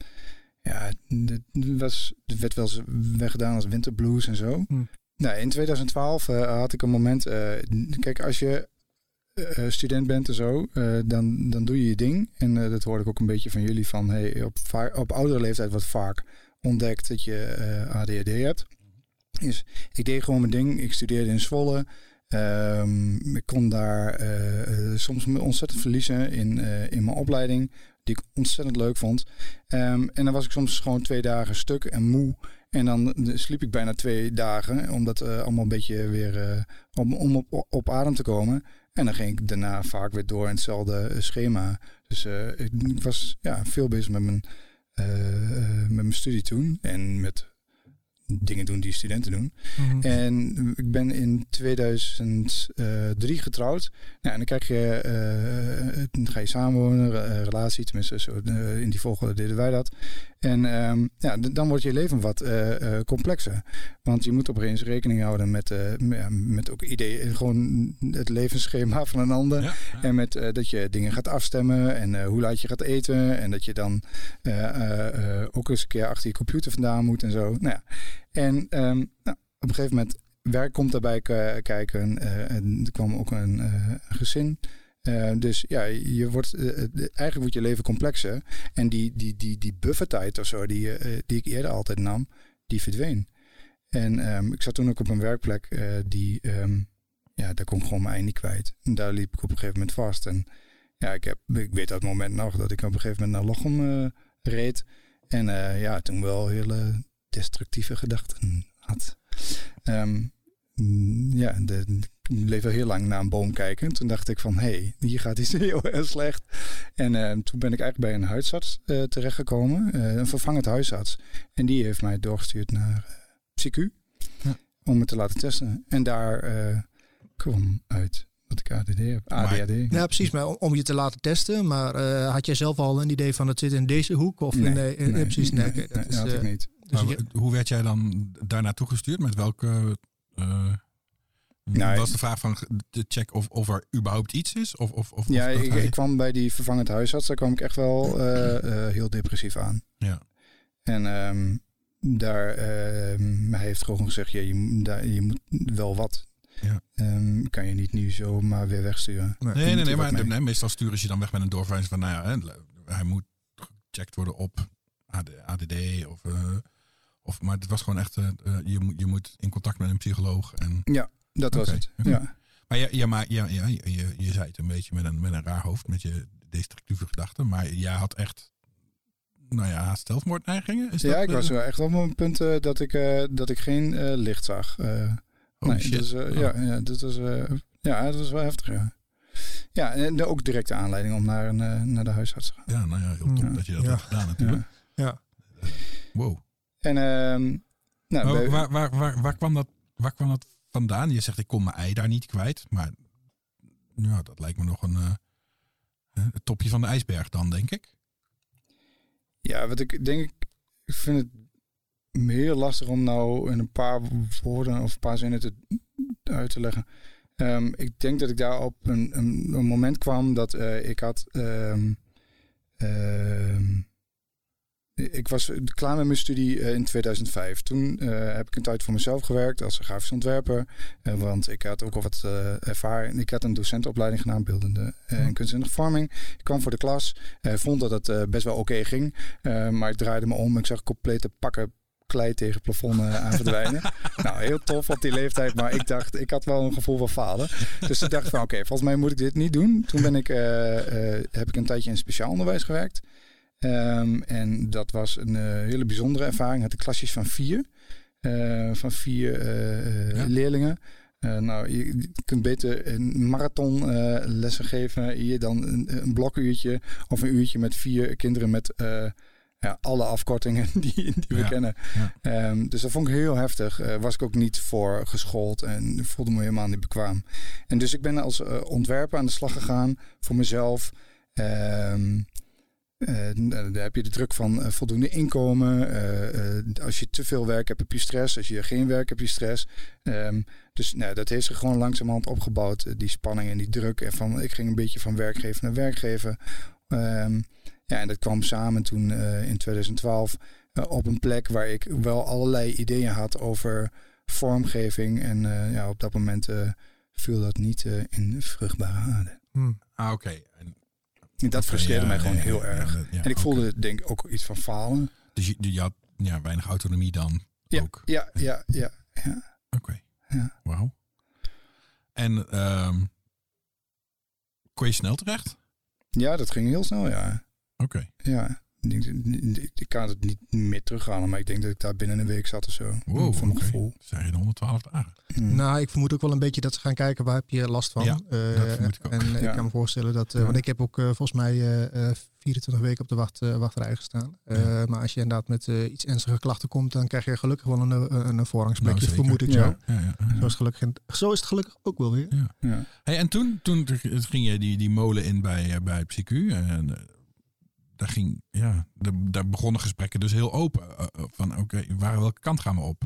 C: ja, het was, het werd wel eens weggedaan als winterblues en zo.
B: Hm.
C: Nou, in 2012 eh, had ik een moment. eh, kijk, als je student bent en zo, eh, dan, dan doe je je ding. En eh, dat hoorde ik ook een beetje van jullie van hey, op, op oudere leeftijd wordt vaak ontdekt dat je eh, ADHD hebt. Dus ik deed gewoon mijn ding. Ik studeerde in Zwolle. Ehm, ik kon daar eh, eh, soms me ontzettend verliezen in, eh, in mijn opleiding, die ik ontzettend leuk vond. Ehm, en dan was ik soms gewoon twee dagen stuk en moe. En dan eh, sliep ik bijna twee dagen, om dat eh, allemaal een beetje weer eh, om, om op, op adem te komen. En dan ging ik daarna vaak weer door in hetzelfde eh, schema. Dus eh, ik, ik was ja, veel bezig met mijn, eh, met mijn studie toen. En met dingen doen die studenten doen.
B: Mhm.
C: En ik ben in 2003 getrouwd. Nou, en dan krijg je, dan ga je samenwonen, relatie, tenminste zo, in die volgorde deden wij dat. En ehm, ja, dan wordt je leven wat eh, eh, complexer. Want je moet opeens rekening houden met, eh, met ook ideeën, gewoon het levensschema van een ander.
A: Ja, ja.
C: En met dat je dingen gaat afstemmen en hoe laat je gaat eten. En dat je dan ook eens een keer achter je computer vandaan moet en zo. Nou ja. En ehm, nou, op een gegeven moment, werk komt daarbij kijken. en er kwam ook een gezin. Eh, dus ja, je wordt, eh, eh, eigenlijk wordt je leven complexer. En die, die, die, die buffertijd of zo, die, die ik eerder altijd nam, die verdween. En ehm, ik zat toen ook op een werkplek die, ehm, ja, daar kon ik gewoon mijn ei niet kwijt. En daar liep ik op een gegeven moment vast. En ja, ik, heb, ik weet dat moment nog dat ik op een gegeven moment naar Lochem reed. En ja, toen wel hele destructieve gedachten had. Ehm, ja, de, ik bleef wel heel lang naar een boom kijken. Toen dacht ik van, hé, hey, hier gaat iets heel erg slecht. En eh, toen ben ik eigenlijk bij een huisarts eh, terechtgekomen. eh, een vervangend huisarts. En die heeft mij doorgestuurd naar eh CQ.
A: Ja.
C: Om me te laten testen. En daar eh, kwam uit dat ik ADD heb.
A: Maar-
C: ADHD.
B: Ja, precies. Maar om- om je te laten testen. Maar eh, had jij zelf al een idee van het zit in deze hoek? Of in de- eh, precies. Nee, oké, dat is,
C: had ik niet.
B: dus
A: Maar
B: je-
A: hoe werd jij dan daar naartoe gestuurd? Met welke... eh,
C: Nou,
A: was de vraag van de check of, of er überhaupt iets is? Of, of, of,
C: Ja,
A: dat
C: ik, kwam bij die vervangend huisarts. Daar kwam ik echt wel eh, eh, heel depressief aan.
A: Ja.
C: En ehm, daar, ehm, hij heeft gewoon gezegd, ja, je, daar, je moet wel wat.
A: Ja.
C: Ehm, kan je niet nu zomaar weer wegsturen.
A: Nee, nee, nee, maar nee, meestal sturen ze je dan weg met een doorverwijzing van, nou ja, hè, hij moet gecheckt worden op AD, ADD of, eh, of, maar het was gewoon echt, je, moet, je moet in contact met een psycholoog. En,
C: Dat was het. Ja.
A: maar ja, ja, maar ja, ja, je, je, je zei het een beetje met een, met een raar hoofd, met je destructieve gedachten, maar jij had echt, nou ja, haast zelfmoordneigingen? Is
C: ja,
A: dat,
C: ik
A: eh,
C: was wel echt op een punt eh, dat, ik, eh, dat ik geen eh, licht zag. Eh,
A: holy
C: nee. Dus, eh,
A: Oh.
C: ja, ja, dat was, eh, ja, dat was wel heftig. Ja, ja en ook directe aanleiding om naar, een, eh, naar de huisarts te gaan.
A: Ja, nou ja, heel
C: Ja.
A: dat je dat
B: Ja.
A: hebt gedaan natuurlijk.
C: Ja.
A: Wow.
C: En ehm, nou,
A: Maar
C: bij-
A: waar, waar, waar, waar, kwam dat, waar kwam dat vandaan? Je zegt ik kon mijn ei daar niet kwijt. Maar ja, dat lijkt me nog een eh, eh, het topje van de ijsberg dan, denk ik.
C: Ja, wat ik denk, ik vind het heel lastig om nou in een paar woorden of een paar zinnen te, uit te leggen. Ehm, ik denk dat ik daar op een, een, een moment kwam dat eh, ik had. ehm, ehm, ik was klaar met mijn studie eh, in 2005. Toen eh, heb ik een tijd voor mezelf gewerkt als grafisch ontwerper. eh, want ik had ook al wat ervaring. Ik had een docentenopleiding gedaan, beeldende en kunstzinnige vorming. Ik kwam voor de klas, vond dat het best wel oké ging. Maar ik draaide me om. Ik zag complete pakken klei tegen het plafond aan verdwijnen. nou, heel tof op die leeftijd. Maar ik dacht, ik had wel een gevoel van falen. Dus ik dacht van, oké, volgens mij moet ik dit niet doen. Toen ben ik, heb ik een tijdje in speciaal onderwijs gewerkt. Ehm, en dat was een eh, hele bijzondere ervaring. Had ik klasjes van vier. eh, van vier eh,
A: Ja.
C: leerlingen. Nou, je, kunt beter een marathon lessen geven hier dan een, een blokuurtje of een uurtje met vier kinderen met ja, alle afkortingen die, die we
A: Ja,
C: kennen.
A: ja.
C: Ehm, dus dat vond ik heel heftig. Was ik ook niet voor geschoold en voelde me helemaal niet bekwaam. En dus ik ben als ontwerper aan de slag gegaan voor mezelf. Ehm, eh, dan heb je de druk van eh, voldoende inkomen. Als je te veel werk hebt, heb je stress. Als je geen werk hebt, heb je stress. Ehm, dus nou, dat heeft zich gewoon langzamerhand opgebouwd. die spanning en die druk. En van, ik ging een beetje van werkgever naar werkgever. Ehm, ja, en dat kwam samen toen in 2012 eh, op een plek waar ik wel allerlei ideeën had over vormgeving. En ja, op dat moment viel dat niet in vruchtbare aarde.
B: hm.
A: Ah, oké. En
C: dat frustreerde
A: ja,
C: mij gewoon heel erg. en ik voelde denk ik ook iets van falen.
A: Dus je, je had ja, weinig autonomie dan
C: Ja,
A: ook.
C: ja, ja, ja. ja.
A: Oké.
C: Ja.
A: Wauw. En kon je snel terecht?
C: Ja, dat ging heel snel, ja.
A: Oké.
C: Ja, ik, kan het niet meer terughalen, maar ik denk dat ik daar binnen een week zat of zo.
A: Wow,
C: voor mijn gevoel.
A: Zijn in 112 dagen.
C: Mm.
B: Nou, ik vermoed ook wel een beetje dat ze gaan kijken waar heb je last van.
A: Ja,
B: Eh,
A: dat vermoed ik ook.
B: En
C: Ja.
B: ik kan me voorstellen dat, eh,
C: Ja.
B: want ik heb ook eh, volgens mij eh, eh, 24 weken op de wacht, eh, wachtrij gestaan. Eh,
A: Ja.
B: Maar als je inderdaad met iets ernstige klachten komt, dan krijg je gelukkig wel een, een, een voorrangsplekje,
A: Nou,
B: vermoed ik
C: Ja.
B: zo.
A: Ja, ja, ja.
B: Zo is, het gelukkig, zo is het gelukkig ook wel weer.
C: Ja.
A: Hey, en toen, toen ging je die, die molen in bij, bij PsyQ. En daar, ging, ja, daar, daar begonnen gesprekken dus heel open. eh, eh, van oké, waar welke kant gaan we op?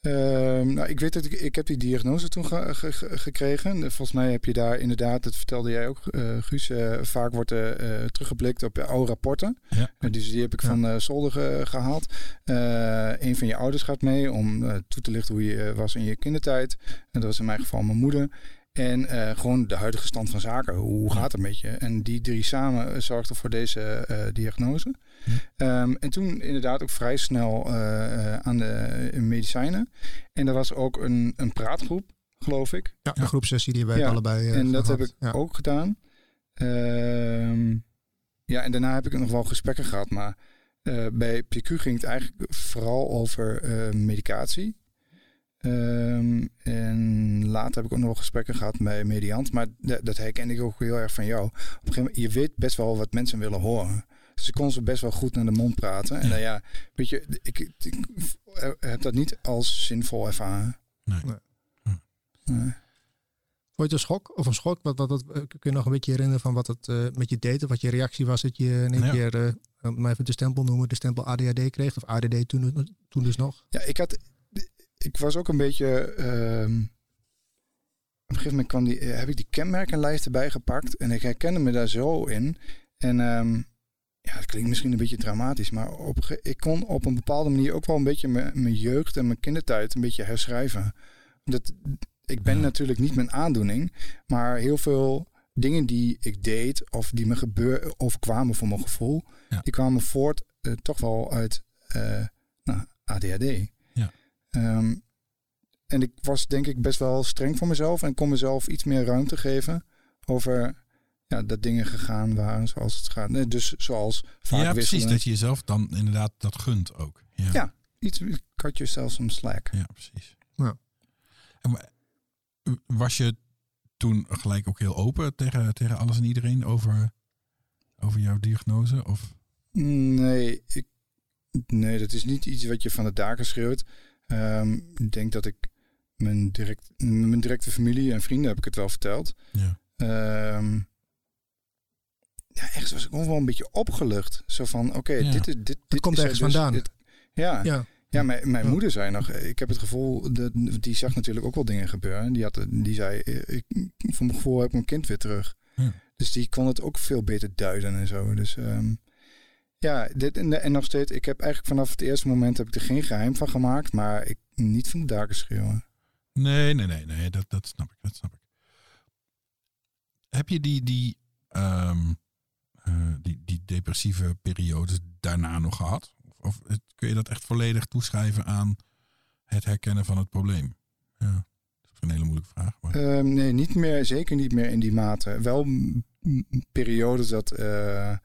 C: Ehm, nou, ik weet dat ik, ik heb die diagnose toen ge- ge- ge- gekregen. Volgens mij heb je daar inderdaad, dat vertelde jij ook, eh, Guus, eh, vaak wordt er eh, teruggeblikt op eh, oude rapporten.
A: Ja.
C: Eh, dus die heb ik
B: Ja.
C: van eh Zolder ge- gehaald. Eh, een van je ouders gaat mee om eh, toe te lichten hoe je eh, was in je kindertijd. En dat was in mijn geval mijn moeder. En eh, gewoon de huidige stand van zaken. Hoe gaat het met je? En die drie samen eh, zorgden voor deze eh, diagnose.
A: Hm.
C: Ehm, en toen inderdaad ook vrij snel aan de medicijnen. En er was ook een, een praatgroep, geloof ik.
B: Ja, de groepsessie die wij
C: Ja,
B: allebei
C: en dat
B: gehad.
C: heb ik
B: Ja.
C: ook gedaan. Ehm, ja, en daarna heb ik nog wel gesprekken gehad. Maar bij PQ ging het eigenlijk vooral over medicatie. Ehm, en later heb ik ook nog wel gesprekken gehad bij Mediant. Maar dat herken ik ook heel erg van jou. Op een gegeven moment, je weet best wel wat mensen willen horen. Dus ik kon ze best wel goed naar de mond praten. En
A: Ja.
C: nou ja, weet je, ik, ik, ik heb dat niet als zinvol ervaren.
A: Nee.
B: Nee.
C: Nee.
B: Vond je het een schok? Of een schok? Wat, wat, wat, eh, kun je nog een beetje herinneren van wat het eh, met je deed? Of wat je reactie was dat je in één
A: Ja.
B: keer, eh, om maar even de stempel noemen, de stempel ADHD kreeg? Of ADD toen, toen dus nog?
C: Ja, ik had. Ik was ook een beetje. ehm, op een gegeven moment kwam die, eh, heb ik die kenmerkenlijst erbij gepakt. En ik herkende me daar zo in. En ehm, ja, het klinkt misschien een beetje dramatisch. Maar op, ik kon op een bepaalde manier ook wel een beetje mijn, mijn jeugd en mijn kindertijd een beetje herschrijven. Dat, ik ben
A: Ja.
C: natuurlijk niet mijn aandoening. Maar heel veel dingen die ik deed of die me gebeur, overkwamen voor mijn gevoel.
A: Ja.
C: Die kwamen voort eh, toch wel uit eh, nou, ADHD. Ehm, en ik was denk ik best wel streng voor mezelf en kon mezelf iets meer ruimte geven over ja, dat dingen gegaan waren zoals het gaat. Nee, dus zoals vaak
A: ja, precies.
C: wisselen.
A: Dat je jezelf dan inderdaad dat gunt ook. Ja,
C: Ja. Iets, cut yourself some slack.
A: Ja, precies.
B: Ja.
A: En wa- was je toen gelijk ook heel open tegen, tegen alles en iedereen over, over jouw diagnose? Of,
C: Nee, ik, nee, dat is niet iets wat je van de daken schreeuwt. Ehm, ik denk dat ik mijn, direct, mijn directe familie en vrienden heb ik het wel verteld.
A: ja.
C: Ehm, ja, ergens was ik ook wel een beetje opgelucht. Zo van, oké,
A: Ja.
C: dit, dit, dit
B: komt
C: is er
B: ergens
C: dus-
B: vandaan.
C: dit- ja, ja.
B: Ja,
C: mijn, mijn
B: Ja.
C: moeder zei nog, ik heb het gevoel, dat, die zag natuurlijk ook wel dingen gebeuren. Die, had, die zei, eh, ik, voor mijn gevoel heb ik mijn kind weer terug.
A: Ja.
C: Dus die kon het ook veel beter duiden en zo. Dus ehm, ja, dit en, en nog steeds, ik heb eigenlijk vanaf het eerste moment heb ik er geen geheim van gemaakt. Maar ik niet van de daken schreeuwen.
A: Nee, nee, nee, nee, dat, dat snap ik. Dat snap ik. Heb je die, die, ehm, eh, die, die depressieve periodes daarna nog gehad? Of, of kun je dat echt volledig toeschrijven aan het herkennen van het probleem? Ja, dat is een hele moeilijke vraag. Maar,
C: Ehm, nee, niet meer, zeker niet meer in die mate. Wel periodes dat, eh,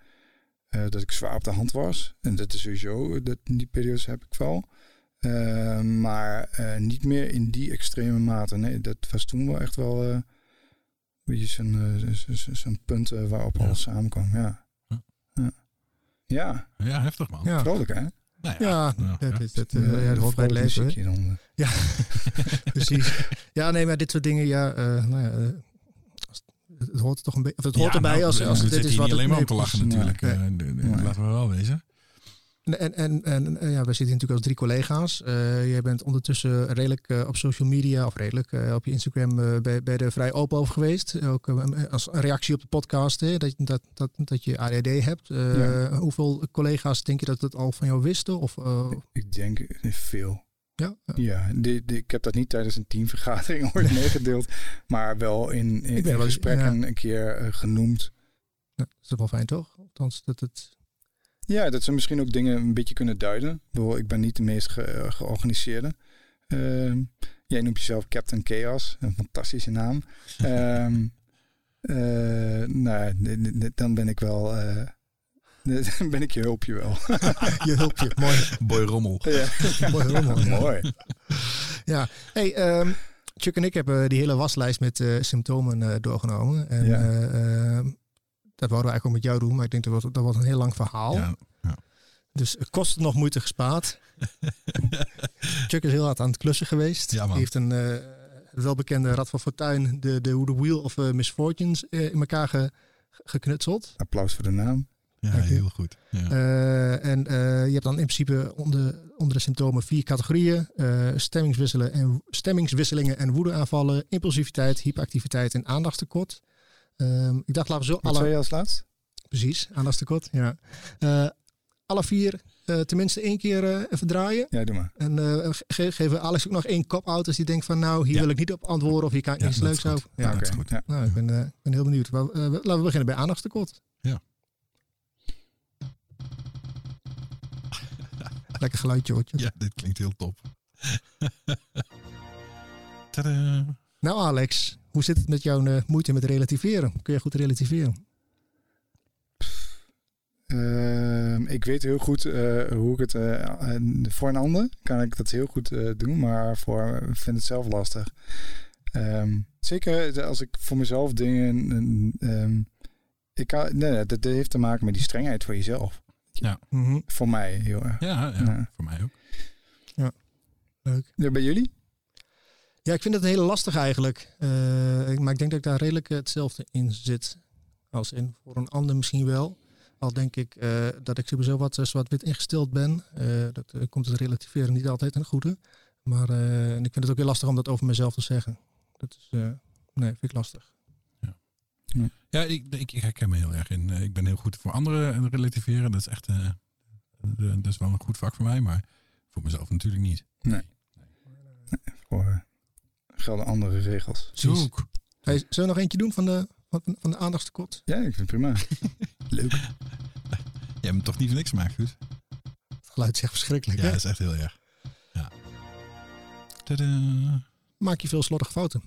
C: eh, dat ik zwaar op de hand was. En dat is sowieso, dat, die periodes heb ik wel. Ehm, maar eh, niet meer in die extreme mate. Nee, dat was toen wel echt wel eh, een beetje zo'n eh, zo- zo- zo'n punt eh, waarop
A: Ja.
C: alles samenkwam. Ja.
A: Ja.
C: Ja. ja,
A: ja, heftig man.
B: ja.
C: vrolijk hè?
A: Nou
B: Ja,
A: ja,
B: dat,
A: ja.
B: is, dat, eh, ja, dat hoort bij het leven. Ja, precies. Ja, nee, maar dit soort dingen, ja, eh, nou ja, eh, als- het hoort toch een beetje, of het hoort
A: Ja,
B: erbij
A: nou,
B: als,
A: we
B: als dit is wat
A: niet alleen maar om te lachen natuurlijk.
C: Nee.
A: Eh, de- de-
C: Nee.
A: Laten we wel wezen.
B: En, en, en eh, ja, wij zitten natuurlijk als drie collega's. Eh jij bent ondertussen redelijk op social media, of redelijk eh, op je Instagram, ben, je er vrij open over geweest. Ook als een reactie op de podcast, hè, dat, dat, dat, dat je ADD hebt. Eh,
C: Ja.
B: Hoeveel collega's denk je dat het al van jou wisten? Of, eh,
C: Ik denk veel.
B: Ja? Ja.
C: Ja, de, de- ik heb dat niet tijdens een teamvergadering ooit meegedeeld, maar wel in, in, in gesprekken een keer eh, genoemd.
B: Ja, dat is wel fijn, toch? Althans, dat het...
C: Ja, dat ze misschien ook dingen een beetje kunnen duiden. Ik bedoel, Ik ben niet de meest ge- georganiseerde. Ehm, jij noemt jezelf Captain Chaos, een fantastische naam. Ehm, eh, nou, dan ben ik wel eh, Dan ben ik je hulpje wel.
B: Je hulpje, mooi.
A: Boy Rommel.
C: ja.
B: mooi rommel. Ja.
C: Mooi.
B: Ja, hey, ehm, Chuck en ik hebben die hele waslijst met eh, symptomen eh, doorgenomen. En
C: Ja.
B: eh, ehm, dat wouden we eigenlijk ook met jou doen, maar ik denk dat wordt, dat wordt een heel lang verhaal.
A: Ja,
B: Dus het kost nog moeite gespaard. Chuck is heel hard aan het klussen geweest.
A: Ja, man.
B: Die heeft een eh, welbekende Rad van Fortuin, de, de, de Wheel of Misfortunes, eh, in elkaar ge- geknutseld.
C: Applaus voor de naam.
A: Ja heel goed. Ja.
B: Eh, en eh, je hebt dan in principe onder, onder de symptomen vier categorieën. eh, stemmingswisselen en, stemmingswisselingen en woedeaanvallen, impulsiviteit, hyperactiviteit en aandachtstekort. Ehm, ik dacht, laten we zo
C: Wat
B: alle...
C: je als laatst?
B: Precies, aandachtstekort, ja. Eh, alle vier eh, tenminste één keer eh, even draaien.
C: Ja, doe maar.
B: En eh, ge geven Alex ook nog één kop-out als die denkt van nou, hier
A: Ja.
B: wil ik niet op antwoorden of hier kan ik
A: Ja,
B: iets leuks over.
A: Ja,
B: Ja.
A: dat is
C: Oké,
A: goed.
C: ja.
B: Nou, ik ben, eh, ik ben heel benieuwd. Maar, laten we beginnen bij aandachtstekort. Lekker geluidje hoor.
A: ja, dit klinkt heel top. Tadaa.
B: Nou Alex, hoe zit het met jouw eh, moeite met relativeren? Kun je goed relativeren?
C: Ehm, ik weet heel goed eh, hoe ik het eh, voor een ander kan ik dat heel goed eh, doen, maar voor ik vind het zelf lastig. Ehm, zeker als ik voor mezelf dingen. ehm, ik kan, nee, nee, dat, dat heeft te maken met die strengheid voor jezelf.
B: Mhm.
C: Voor mij heel erg.
A: Ja, ja,
C: Ja.
A: voor mij ook.
B: Leuk.
C: Ja, bij jullie?
B: Ja, ik vind het heel lastig eigenlijk. Eh, ik- maar ik denk dat ik daar redelijk eh, hetzelfde in zit. Als in voor een ander misschien wel. Al denk ik eh, dat ik sowieso wat zwart-wit ingesteld ben. Eh, dat komt het relativeren niet altijd ten goede. Maar eh, en ik vind het ook heel lastig om dat over mezelf te zeggen. Dat is, eh, nee, vind ik lastig.
A: Ja, ik, ik, ik herken me heel erg in. Eh, Ik ben heel goed voor anderen en relativeren. Dat is echt eh, de- dat is wel een goed vak voor mij, maar voor mezelf natuurlijk niet.
C: Voor eh, gelden andere regels.
A: Zoek.
B: Hey, zullen we nog eentje doen van de, van, van de aandachtstekort?
C: Ja, ik vind het prima. Leuk.
A: Jij hebt hem toch niet voor niks gemaakt, goed?
B: Het geluid is echt verschrikkelijk.
A: Ja,
B: hè?
A: dat is echt heel erg. Ja. Tadaa.
B: Maak je veel slordige fouten?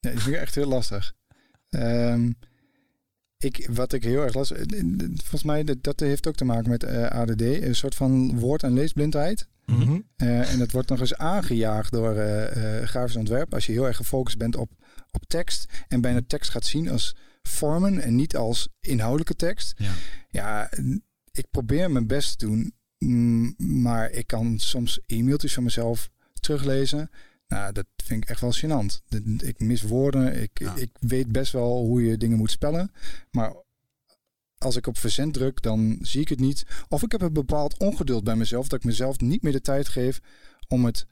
C: Ja, die vind ik echt heel lastig. Ehm, ik, wat ik heel erg lastig... eh, Volgens mij, dat, dat heeft ook te maken met eh, ADD. Een soort van woord- en leesblindheid.
B: Mhm.
C: Eh, en dat wordt nog eens aangejaagd door eh, eh, grafisch ontwerp. Als je heel erg gefocust bent op, op tekst en bijna tekst gaat zien als vormen en niet als inhoudelijke tekst.
A: Ja.
C: Ja, ik probeer mijn best te doen, mm, maar ik kan soms e-mailtjes van mezelf teruglezen. Nou, dat vind ik echt wel gênant. Ik mis woorden, ik,
A: Ja.
C: ik weet best wel hoe je dingen moet spellen, maar als ik op verzend druk, dan zie ik het niet. Of ik heb een bepaald ongeduld bij mezelf, dat ik mezelf niet meer de tijd geef om het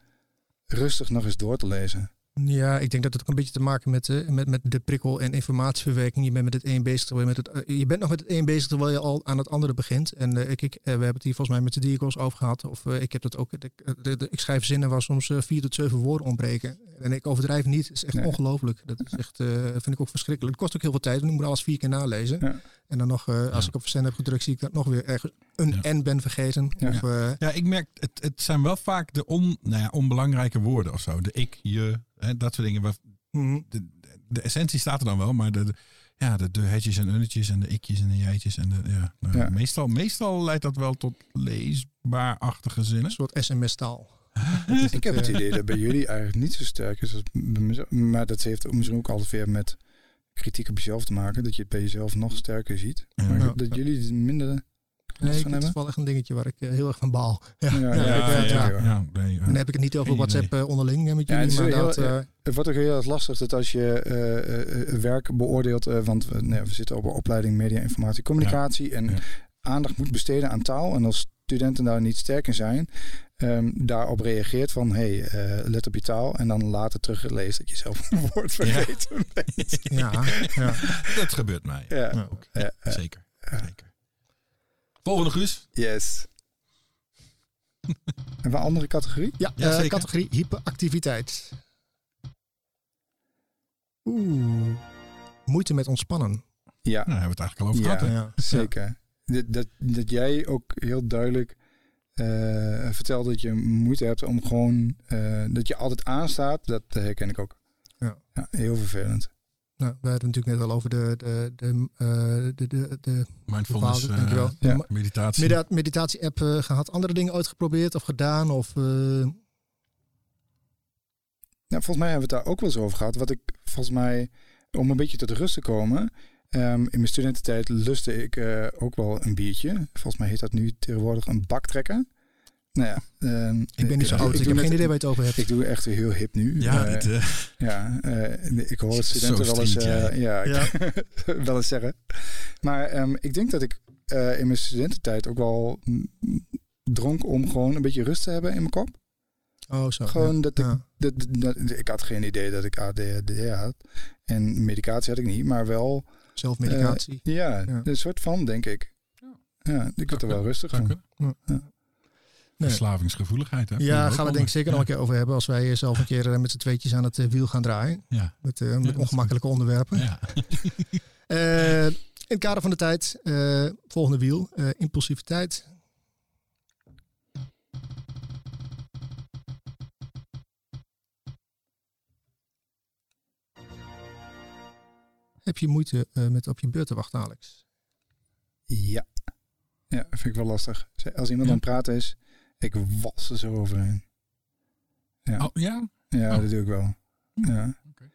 C: rustig nog eens door te lezen.
B: Ja, ik denk dat het ook een beetje te maken met, eh, met, met de prikkel- en informatieverwerking. Je bent met het een bezig terwijl je met het, eh, je bent nog met het een bezig terwijl je al aan het andere begint. En eh, ik, ik, we hebben het hier volgens mij met de Diegos over gehad. Of eh, ik heb dat ook. Ik, de- de- ik schrijf zinnen waar soms vier tot zeven woorden ontbreken. En ik overdrijf niet. Het is echt
C: Nee.
B: ongelooflijk. Dat is echt, eh, vind ik ook verschrikkelijk. Het kost ook heel veel tijd. want Ik moet alles vier keer nalezen.
C: Ja.
B: En dan nog, eh, als
A: Ja.
B: ik op verzend heb gedrukt, zie ik dat nog weer ergens een
A: Ja.
B: N ben vergeten.
C: Ja.
B: Of,
A: Ja, ik merk, het, het zijn wel vaak de on, nou ja, onbelangrijke woorden of zo. De ik, je, hè, dat soort dingen. Waar-
B: mhm.
A: De, de essentie staat er dan wel, maar de, de- ja, de, de hetjes en unnetjes en de ikjes en de jijtjes. En de, ja, nou,
C: Ja.
A: Meestal, meestal leidt dat wel tot leesbaar-achtige
B: een
A: zinnen.
B: soort sms-taal.
C: Ik heb het
B: eh,
C: idee dat bij jullie eigenlijk niet zo sterk is als bij mezelf. Maar dat heeft misschien ook altijd weer met kritiek op jezelf te maken. Dat je het bij jezelf nog sterker ziet. Maar
B: Ja.
C: dat jullie er minder
B: Nee, ik- het is wel echt een dingetje waar ik eh, heel erg van baal. Ja,
C: Ja,
B: ja,
C: ja,
B: ik,
C: ja,
B: ja.
C: ja.
A: ja, nee, ja.
B: En dan heb ik het niet over WhatsApp eh, onderling eh, met
C: Ja,
B: jullie,
C: het is
B: maar
C: heel-
B: dat... eh,
C: Het wordt ook heel erg lastig dat als je eh, eh, eh, werk beoordeelt, eh, want we, nee, we zitten op een opleiding media, informatie, communicatie en
A: Ja.
C: aandacht moet besteden aan taal. En als studenten daar niet sterk in zijn, ehm, daarop reageert van hey, eh, let op je taal. En dan later terugleest dat je zelf een woord vergeten bent.
B: ja, ja.
A: Dat gebeurt mij.
C: Ja.
B: Ja.
A: Ook.
C: Ja, ja.
A: Zeker. Zeker. Volgende Guus.
C: Yes. en een andere categorie?
B: ja
A: Ja,
B: eh, categorie hyperactiviteit. Oeh, moeite met ontspannen.
C: Ja,
A: Nou, daar hebben we het eigenlijk al over
C: Ja.
A: gehad. hè?
B: Ja.
C: zeker. Dat, dat, dat jij ook heel duidelijk eh, vertelt dat je moeite hebt om gewoon, eh, dat je altijd aanstaat, dat herken ik ook.
B: Ja.
C: heel vervelend.
B: Nou, we hadden het natuurlijk net al over de, de, de, eh, de, de, de
A: Mindfulness,
B: bepaalde- dankjewel.
A: eh,
B: De
C: ja.
B: ma-
A: meditatie.
B: medita- meditatie-app eh, gehad. Andere dingen uitgeprobeerd of gedaan? Of, eh,
C: Nou, volgens mij hebben we het daar ook wel eens over gehad. Wat ik volgens mij, om een beetje tot rust te komen. ehm, in mijn studententijd lustte ik eh, ook wel een biertje. Volgens mij heet dat nu tegenwoordig een baktrekker. Nou ja, ehm,
B: ik ben niet zo
C: eh,
B: oud, dus ik,
C: doe
B: heb geen idee waar je het over hebt.
C: Ik doe echt heel hip nu.
A: ja,
C: Eh,
A: dit, eh,
C: ja eh, ik hoor studenten wel eens, eh, ja, ik- wel eens zeggen. Maar ehm, ik denk dat ik eh, in mijn studententijd ook wel dronk om gewoon een beetje rust te hebben in mijn kop.
B: Oh, zo.
C: Gewoon
B: ja.
C: dat ik
B: Ja.
C: dat, dat- ik had geen idee dat ik ADHD had. En medicatie had ik niet, maar wel...
B: Zelfmedicatie.
C: eh, ja,
B: Ja.
C: een soort van, denk ik. Ja, ik werd er wel rustig van.
A: kunnen.
B: Nee.
A: Verslavingsgevoeligheid. Hè?
B: Ja,
A: Ook
B: gaan we denk ik zeker
A: ja.
B: nog een keer over hebben. Als wij zelf een keer eh, met z'n tweetjes aan het eh, wiel gaan draaien.
A: Ja.
B: Met, eh, met ongemakkelijke onderwerpen.
A: Ja.
B: Eh, in het kader van de tijd, eh, volgende wiel, eh, impulsiviteit. Heb je moeite eh, met op je beurt te wachten, Alex?
C: Ja. Ja, vind ik wel lastig. Als iemand
A: Ja.
C: aan het praten is, ik was er zo overheen. Ja,
A: Oh, ja?
C: ja
A: oh.
C: dat doe ik wel.
A: Hm.
C: Ja.
A: Oké.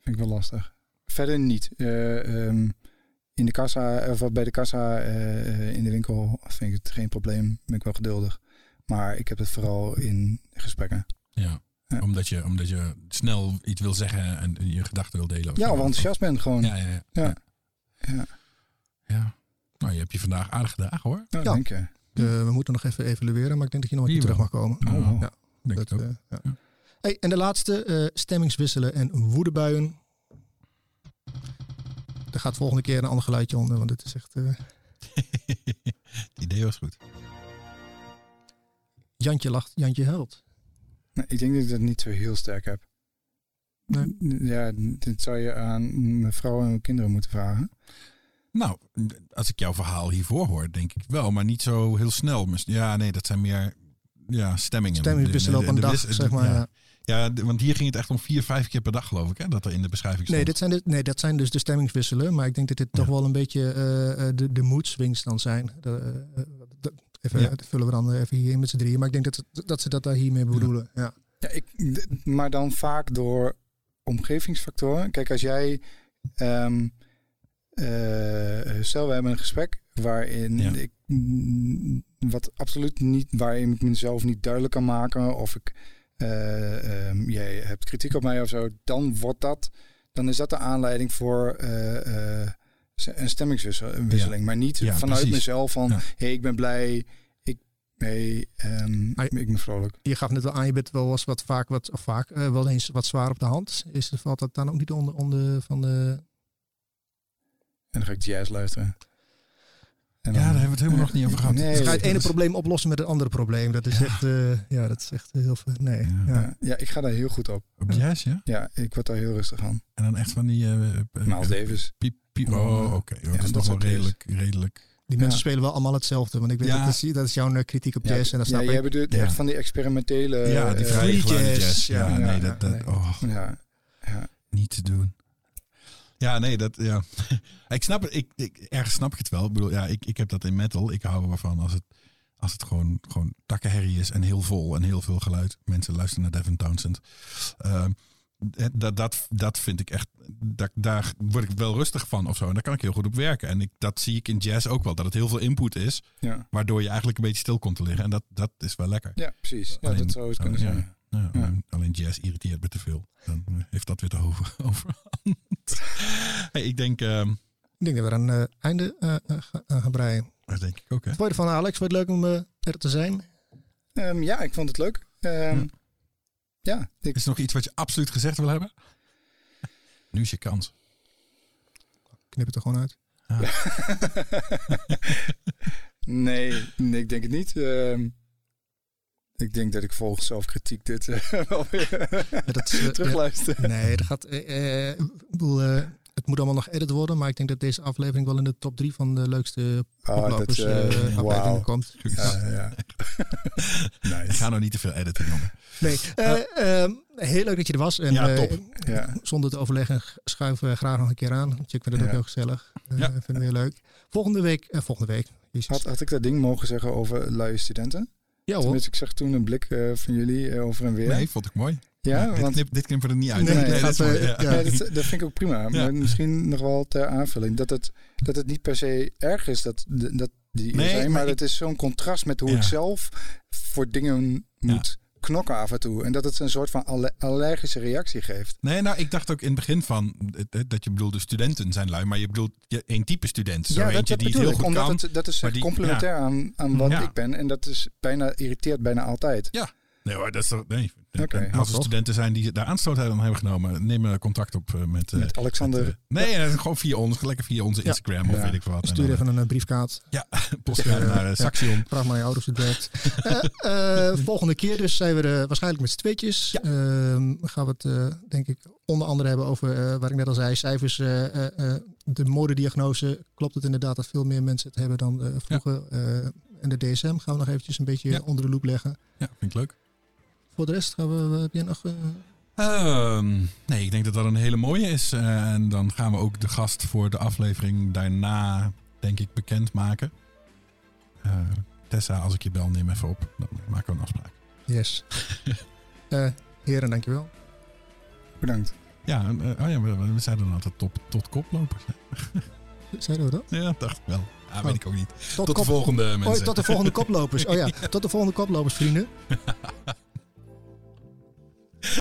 C: Vind ik wel lastig. Verder niet. Eh, ehm, in de kassa, of bij de kassa eh, in de winkel vind ik het geen probleem. Ben ik wel geduldig. Maar ik heb het vooral in gesprekken.
A: Ja.
C: Ja.
A: Omdat, je, omdat je snel iets wil zeggen en je gedachten wil delen.
C: Ja, of enthousiast ben gewoon.
A: Ja, ja, ja.
C: Ja. Ja.
A: Ja. Nou, je hebt je vandaag aardig gedagen hoor.
C: Nou,
B: Ja.
C: Denk je.
B: Eh, we moeten nog even evalueren, maar ik denk dat je nog een keer terug mag komen.
A: Oh,
C: Oh.
B: Ja,
A: Denk
B: dat,
A: het ook.
B: eh, ja. Hey, en de laatste, eh, stemmingswisselen en woedebuien. Er gaat volgende keer een ander geluidje onder, want het is echt... eh,
A: het idee was goed.
B: Jantje lacht, Jantje huilt.
C: Nou, ik denk dat ik dat niet zo heel sterk heb.
B: Nee.
C: Ja, dit zou je aan mijn vrouw en mijn kinderen moeten vragen.
A: Nou, als ik jouw verhaal hiervoor hoor, denk ik wel, maar niet zo heel snel. Ja, nee, dat zijn meer ja, stemmingen.
B: Stemming op een
A: de
B: dag, zeg maar.
A: Ja,
B: ja.
A: ja, de- want hier ging het echt om vier, vijf keer per dag, geloof ik, hè, dat er in de beschrijving
B: Nee,
A: stond.
B: dit zijn de, nee, dat zijn dus de stemmingswisselen. Maar ik denk dat dit toch wel een beetje eh, eh, de, de mood swings dan zijn. De, eh, dat- even,
A: Ja.
B: vullen we dan even hier in met z'n drieën. Maar ik denk dat, dat ze dat daar hiermee bedoelen. Ja.
C: Ja, ik, maar dan vaak door omgevingsfactoren. Kijk, als jij. ehm, eh, stel, we hebben een gesprek waarin
A: Ja.
C: ik. wat absoluut niet. waarin ik mezelf niet duidelijk kan maken. of ik. eh, ehm, jij hebt kritiek op mij of zo. dan wordt dat. dan is dat de aanleiding voor. eh, eh, een stemmingswisseling. Maar niet
A: Ja,
C: vanuit
A: precies.
C: mezelf van.
A: Ja.
C: hey, ik ben blij. Ik. Ehm,
B: Maar-
C: ik ben vrolijk.
B: Je gaf net al aan, je bent wel eens wat vaak, wat, of vaak eh, wel eens wat zwaar op de hand. Is, valt dat dan ook niet onder, onder van de...
C: En dan ga ik jazz luisteren. En
A: Ja,
C: dan-
A: daar hebben we het helemaal nog niet over gehad.
C: Nee,
B: Dus ga je het ene
A: is-
B: probleem oplossen met het andere probleem. Dat is
A: Ja.
B: echt, eh, ja, dat is echt heel veel. Nee.
A: Ja.
B: Ja.
C: Ja, ja, ik ga daar heel goed op.
A: Op jazz, ja?
C: Ja, ik word daar heel rustig van.
A: En dan echt van die... eh, eh,
C: Miles Davis.
A: Piep, piep. Oh, oké. Oh, dat is toch wel redelijk, redelijk...
B: Die
C: Ja.
B: mensen spelen wel allemaal hetzelfde. Want ik weet
A: Ja.
B: dat, is, dat is jouw kritiek op
C: Ja,
B: jazz. En dat
C: ja,
B: snap
C: jij
B: ik.
C: bedoelt
A: Ja.
C: echt van die experimentele...
A: ja, die geluiden
B: jazz.
A: jazz. Ja,
B: Ja,
A: nee,
B: ja,
A: dat... dat. Oh.
C: Ja, ja.
A: niet te doen. Ja, nee, dat ja. ik snap het. Ik, ik, ergens snap ik het wel. Ik bedoel, ja, ik, ik heb dat in metal. Ik hou ervan als het, als het gewoon, gewoon takkenherrie is en heel vol en heel veel geluid. Mensen luisteren naar Devin Townsend. Ehm, dat, dat, dat vind ik echt. Dat, daar word ik wel rustig van of zo. En daar kan ik heel goed op werken. En ik, dat zie ik in jazz ook wel. Dat het heel veel input is.
C: ja.
A: Waardoor je eigenlijk een beetje stil komt te liggen. En dat, dat is wel lekker.
C: Ja, precies. Ja,
A: Alleen-
C: dat zou het kunnen zijn.
A: Ja,
C: Ja.
A: alleen- Alleen jazz irriteert me te veel. Dan eh, heeft dat weer te over, overhand. hey, ik denk, ehm,
B: Ik denk dat we aan het einde eh, eh, ga- aan gaan breien.
A: dat denk ik ook, hè?
B: Wat vond je ervan, Alex? Vond het leuk om eh, er te zijn?
C: Ehm, ja, ik vond het leuk. Ehm,
A: Ja.
C: ja, ik,
A: Is er nog iets wat je absoluut gezegd wil hebben? Nu is je kans.
B: Knip het er gewoon uit.
C: nee, nee, ik denk het niet. Ehm, ik denk dat ik volgens zelfkritiek dit eh, wel weer
B: dat is, eh,
C: terugluister.
B: Nee, dat gaat. eh, ik bedoel, het moet allemaal nog edit worden, maar ik denk dat deze aflevering wel in de top 3 van de leukste
C: Oh, dat,
B: oplopers
C: eh,
B: eh, afleveringen
C: wauw.
B: komt.
C: Ja, ja. nice.
A: ga nou niet te veel editen, jongen.
B: Nee, eh, ehm, heel leuk dat je er was. En,
A: Ja, top.
C: Ja.
B: zonder te overleggen schuiven we graag nog een keer aan. Want ik vind het ook heel gezellig. Uh,
A: Ja.
B: Vinden we heel leuk. Volgende week, volgende week.
C: Had, had ik dat ding mogen zeggen over luie studenten?
B: Ja hoor.
C: Tenminste, ik zag toen een blik eh, van jullie eh, over en weer.
A: Nee, vond ik mooi.
C: ja,
A: dit,
C: want
A: knip, dit knippen we er niet uit.
B: Nee,
A: Nee,
C: nee,
A: dat is
B: gaat,
A: mooi,
B: eh,
A: ja.
B: ja.
C: Ja, dat, dat vind ik ook prima. Maar misschien nog wel ter aanvulling. Dat het, dat het niet per se erg is dat, dat die
A: Nee,
C: zijn. Maar,
A: maar ik-
C: het is zo'n contrast met hoe
A: Ja.
C: ik zelf voor dingen moet knokken af en toe. En dat het een soort van alle- allergische reactie geeft.
A: Nee, nou, ik dacht ook in het begin van dat je bedoelde studenten zijn lui, maar je bedoelt je- één type student. Zo
C: ja, dat,
A: die het heel
C: ik.
A: goed
C: Omdat
A: kan.
C: het, dat is
A: die-
C: complementair aan, aan wat
A: Ja.
C: ik ben. En dat is bijna, irriteert bijna altijd.
A: Nee hoor, dat is toch, nee. Als er
B: toch?
A: studenten zijn die daar aanstoot aan hebben genomen, neem contact op eh, met... eh,
C: Met Alexander.
A: met, eh, nee, gewoon via ons, lekker via onze
B: Ja.
A: Instagram of
C: Ja.
A: weet ik wat.
B: Stuur even een briefkaart.
A: eh, postkaart naar
B: Ja.
A: Saxion.
B: Vraag maar je ouders hoe het werkt. Volgende keer dus zijn we er waarschijnlijk met z'n tweetjes.
A: Ja.
B: Ehm, gaan we het eh, denk ik onder andere hebben over, eh, waar ik net al zei, cijfers. eh, eh, eh, de modediagnose. Klopt het inderdaad dat veel meer mensen het hebben dan vroeger? Eh, en de DSM gaan we nog eventjes een beetje
A: Ja.
B: onder de loep leggen.
A: Ja, vind ik leuk.
B: Voor de rest gaan we, heb jij nog... eh,
A: Ehm, nee, ik denk dat dat een hele mooie is. Eh, en dan gaan we ook de gast voor de aflevering daarna, denk ik, bekendmaken. Eh Tessa, als ik je bel, neem even op. Dan maken we een afspraak.
B: yes. Eh, heren, dankjewel.
C: Bedankt.
A: Ja, en, oh ja we, we zeiden dan altijd top, tot koplopers.
B: Zeiden we dat?
A: Ja, dacht ik wel. Ah, weet ik ook niet.
B: Tot,
A: Tot de volgende mensen.
B: Oh, tot de volgende koplopers. Oh ja, tot de volgende koplopers, vrienden.